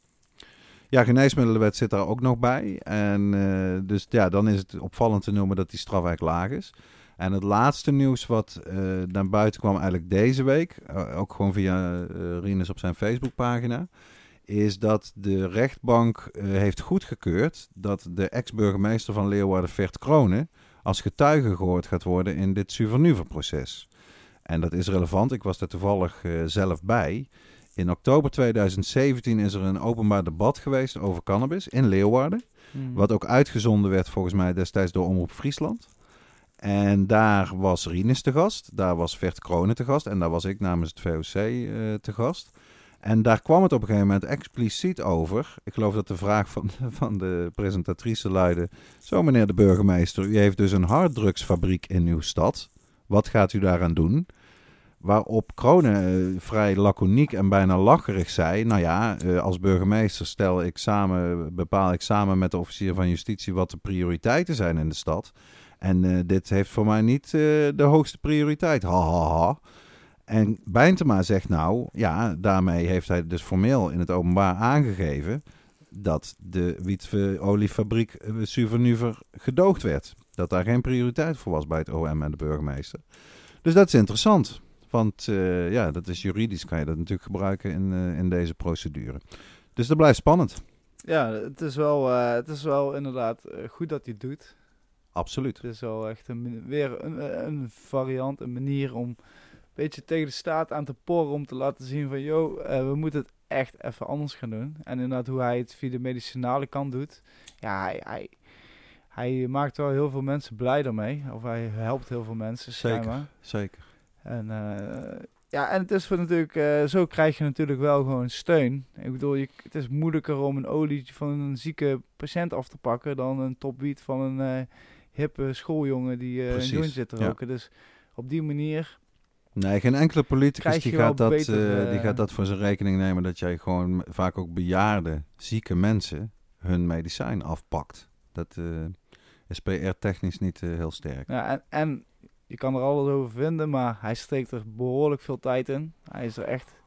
Ja, geneesmiddelenwet zit daar ook nog bij. En eh, dus ja, dan is het opvallend te noemen dat die straf eigenlijk laag is. En het laatste nieuws wat eh, naar buiten kwam eigenlijk deze week, eh, ook gewoon via Rinus op zijn Facebookpagina, is dat de rechtbank heeft goedgekeurd dat de ex-burgemeester van Leeuwarden, Vert Kronen, als getuige gehoord gaat worden in dit Suvernuver-proces. En dat is relevant, ik was daar toevallig zelf bij. In oktober 2017 is er een openbaar debat geweest over cannabis in Leeuwarden.
Mhm.
Wat ook uitgezonden werd volgens mij destijds door Omroep Friesland. En daar was Rinus te gast, daar was Vert Kronen te gast en daar was ik namens het VOC eh, te gast. En daar kwam het op een gegeven moment expliciet over. Ik geloof dat de vraag van, van de presentatrice luidde... Zo meneer de burgemeester, u heeft dus een harddrugsfabriek in uw stad. Wat gaat u daaraan doen? Waarop Kronen eh, vrij laconiek en bijna lacherig zei... Nou ja, eh, als burgemeester stel ik samen, bepaal ik samen met de officier van justitie... wat de prioriteiten zijn in de stad. En eh, dit heeft voor mij niet de hoogste prioriteit. Ha, ha, ha. En Bijntema zegt nou, ja, daarmee heeft hij dus formeel in het openbaar aangegeven dat de wietoliefabriek Suvernuver gedoogd werd. Dat daar geen prioriteit voor was bij het OM en de burgemeester. Dus dat is interessant. Want eh, ja, dat is juridisch, kan je dat natuurlijk gebruiken in, eh, in deze procedure. Dus dat blijft spannend.
Ja, het is wel, eh, het is wel inderdaad goed dat hij het doet.
Absoluut.
Het is wel echt een, weer een, een variant, een manier om een beetje tegen de staat aan te porren. Om te laten zien van, yo, eh, we moeten het echt even anders gaan doen. En inderdaad hoe hij het via de medicinale kant doet. Ja, hij, hij, hij maakt wel heel veel mensen blij daarmee. Of hij helpt heel veel mensen,
Zeker.
schijnbaar.
Zeker.
En eh, ja, en het is voor natuurlijk, eh, zo krijg je natuurlijk wel gewoon steun. Ik bedoel, je, het is moeilijker om een olietje van een zieke patiënt af te pakken dan een topwiet van een eh, hippe schooljongen die
Precies,
een joint zit te
ja.
roken. Dus op die manier,
Nee, geen enkele politicus die gaat, dat,
beter,
die gaat dat voor zijn rekening nemen. Dat jij gewoon vaak ook bejaarde, zieke mensen hun medicijn afpakt. Dat is PR-technisch niet heel sterk.
ja, en, en je kan er alles over vinden, maar hij steekt er behoorlijk veel tijd in. Hij is er echt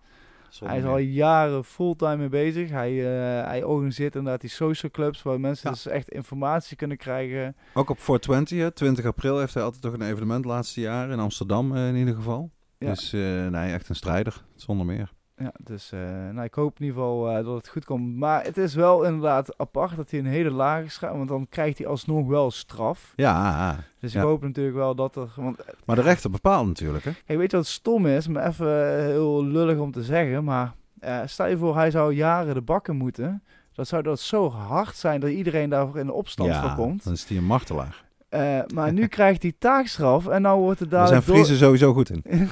Hij is al jaren fulltime mee bezig. Hij, eh, hij organiseert inderdaad die social clubs waar mensen
Ja.
dus echt informatie kunnen krijgen.
Ook op 420, hè, 20 april, heeft hij altijd toch een evenement laatste jaren. In Amsterdam eh, in ieder geval.
Ja.
Dus eh, nee, echt een strijder, zonder meer.
Ja, dus eh, nou, ik hoop in ieder geval eh, dat het goed komt. Maar het is wel inderdaad apart dat hij een hele lage schrijft, want dan krijgt hij alsnog wel straf.
Ja,
Dus
Ja.
ik hoop natuurlijk wel dat er... Want
maar de rechter bepaalt natuurlijk. Hè?
Kijk, weet je wat stom is? Maar even eh, heel lullig om te zeggen, maar eh, stel je voor hij zou jaren de bakken moeten. Dat zou dat zo hard zijn dat iedereen daarvoor in de opstand voor komt.
dan is hij een martelaar.
Eh, maar nu krijgt hij taakstraf en nou wordt het
Daar zijn
door-
Friesen sowieso goed in. [LAUGHS]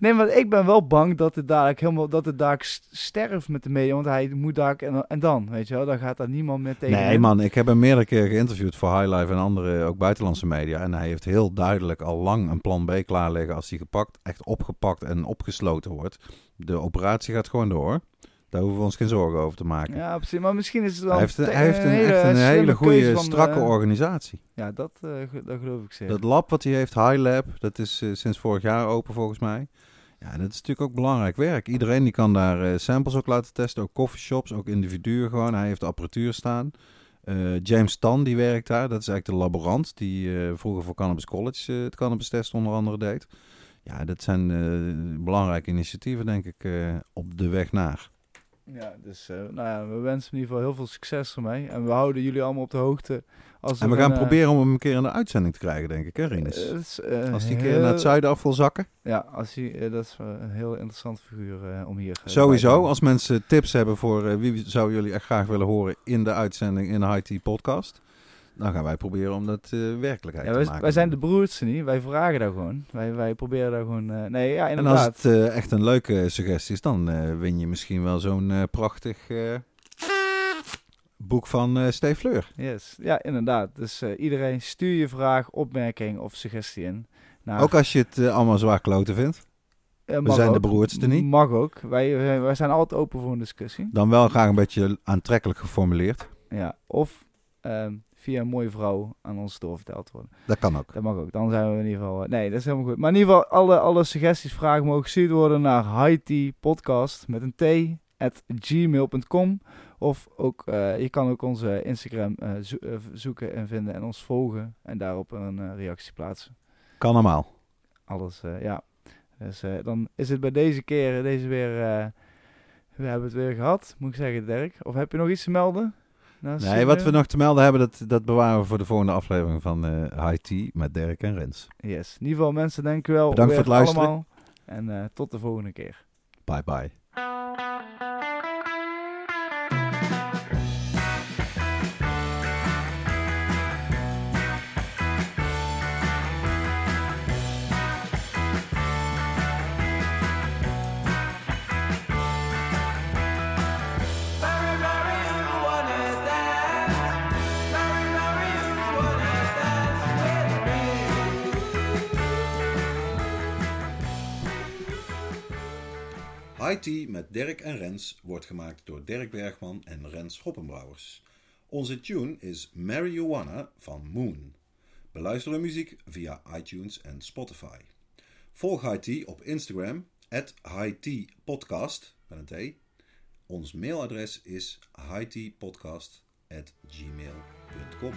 nee, maar ik ben wel bang dat het dadelijk helemaal dat het dadelijk sterft met de media, want hij moet daar en, en dan, weet je wel, dan gaat daar niemand meer tegen.
Nee man, ik heb hem meerdere keren geïnterviewd voor Highlife en andere, ook buitenlandse media. En hij heeft heel duidelijk al lang een plan B klaar liggen als hij gepakt, echt opgepakt en opgesloten wordt. De operatie gaat gewoon door. Daar hoeven we ons geen zorgen over te maken.
Ja, precies. Maar misschien is het wel
hij heeft, een, hij heeft een, echt een hele goede,
van,
strakke
eh,
organisatie.
Ja, dat, eh, dat geloof ik zeker.
Dat lab wat hij heeft, High Lab, dat is eh, sinds vorig jaar open volgens mij. Ja, dat is natuurlijk ook belangrijk werk. Iedereen die kan daar eh, samples ook laten testen, ook coffeeshops, ook individuen gewoon. Hij heeft de apparatuur staan. Eh, James Tan, die werkt daar. Dat is eigenlijk de laborant die eh, vroeger voor Cannabis College eh, het cannabis test onder andere deed. Ja, dat zijn eh, belangrijke initiatieven, denk ik, eh, op de weg naar.
Ja, dus eh, nou ja, we wensen in ieder geval heel veel succes ermee. En we houden jullie allemaal op de hoogte. Als
En we gaan
een, eh,
proberen om hem een keer in de uitzending te krijgen, denk ik, hè, Rinus?
eh, is,
Als die een keer naar het zuiden af wil zakken.
Ja, als eh, dat is een heel interessant figuur om hier
Sowieso, als mensen tips hebben voor wie zou jullie echt graag willen horen in de uitzending in de High Podcast, dan gaan wij proberen om dat eh, werkelijkheid
Ja,
te maken.
wij zijn de broertjes niet. Wij vragen daar gewoon. Wij, wij proberen daar gewoon... eh, nee, ja,
en
inderdaad.
als het eh, echt een leuke suggestie is, dan win je misschien wel zo'n prachtig boek van Steve Fleur.
Yes. Ja, inderdaad. Dus iedereen stuur je vraag, opmerking of suggestie in. Naar,
Ook als je het allemaal zwaar kloten vindt, we zijn de
ook.
broertste niet.
Mag ook. Wij, wij, wij zijn altijd open voor een discussie.
dan wel graag een beetje aantrekkelijk geformuleerd.
Ja. Of ehm, via een mooie vrouw aan ons doorverteld worden.
Dat kan ook.
Dat mag ook. Dan zijn we in ieder geval... eh, nee, dat is helemaal goed. Maar in ieder geval, alle, alle suggesties, vragen mogen gestuurd worden naar Podcast met een t at gmail.com. Of ook, eh, je kan ook onze Instagram eh, zo- zoeken en vinden en ons volgen. En daarop een reactie plaatsen.
Kan allemaal.
Alles, ja. Dus dan is het bij deze keer, deze weer, We hebben het weer gehad, moet ik zeggen, Dirk. Of heb je nog iets te melden? Naast
Nee, wat we nog te melden hebben, dat, dat bewaren we voor de volgende aflevering van eh High Tea met Dirk en Rens.
Yes. In ieder geval, mensen, dank u wel.
Bedankt voor het luisteren.
Allemaal. En eh, tot de volgende keer.
Bye bye. Tea met Dirk en Rens wordt gemaakt door Dirk Bergman en Rens Hoppenbrouwers. Onze tune is Wanna van Moon. Beluister de muziek via iTunes en Spotify. Volg Tea op Instagram, at met een T. Ons mailadres is highteapodcast at gmail.com.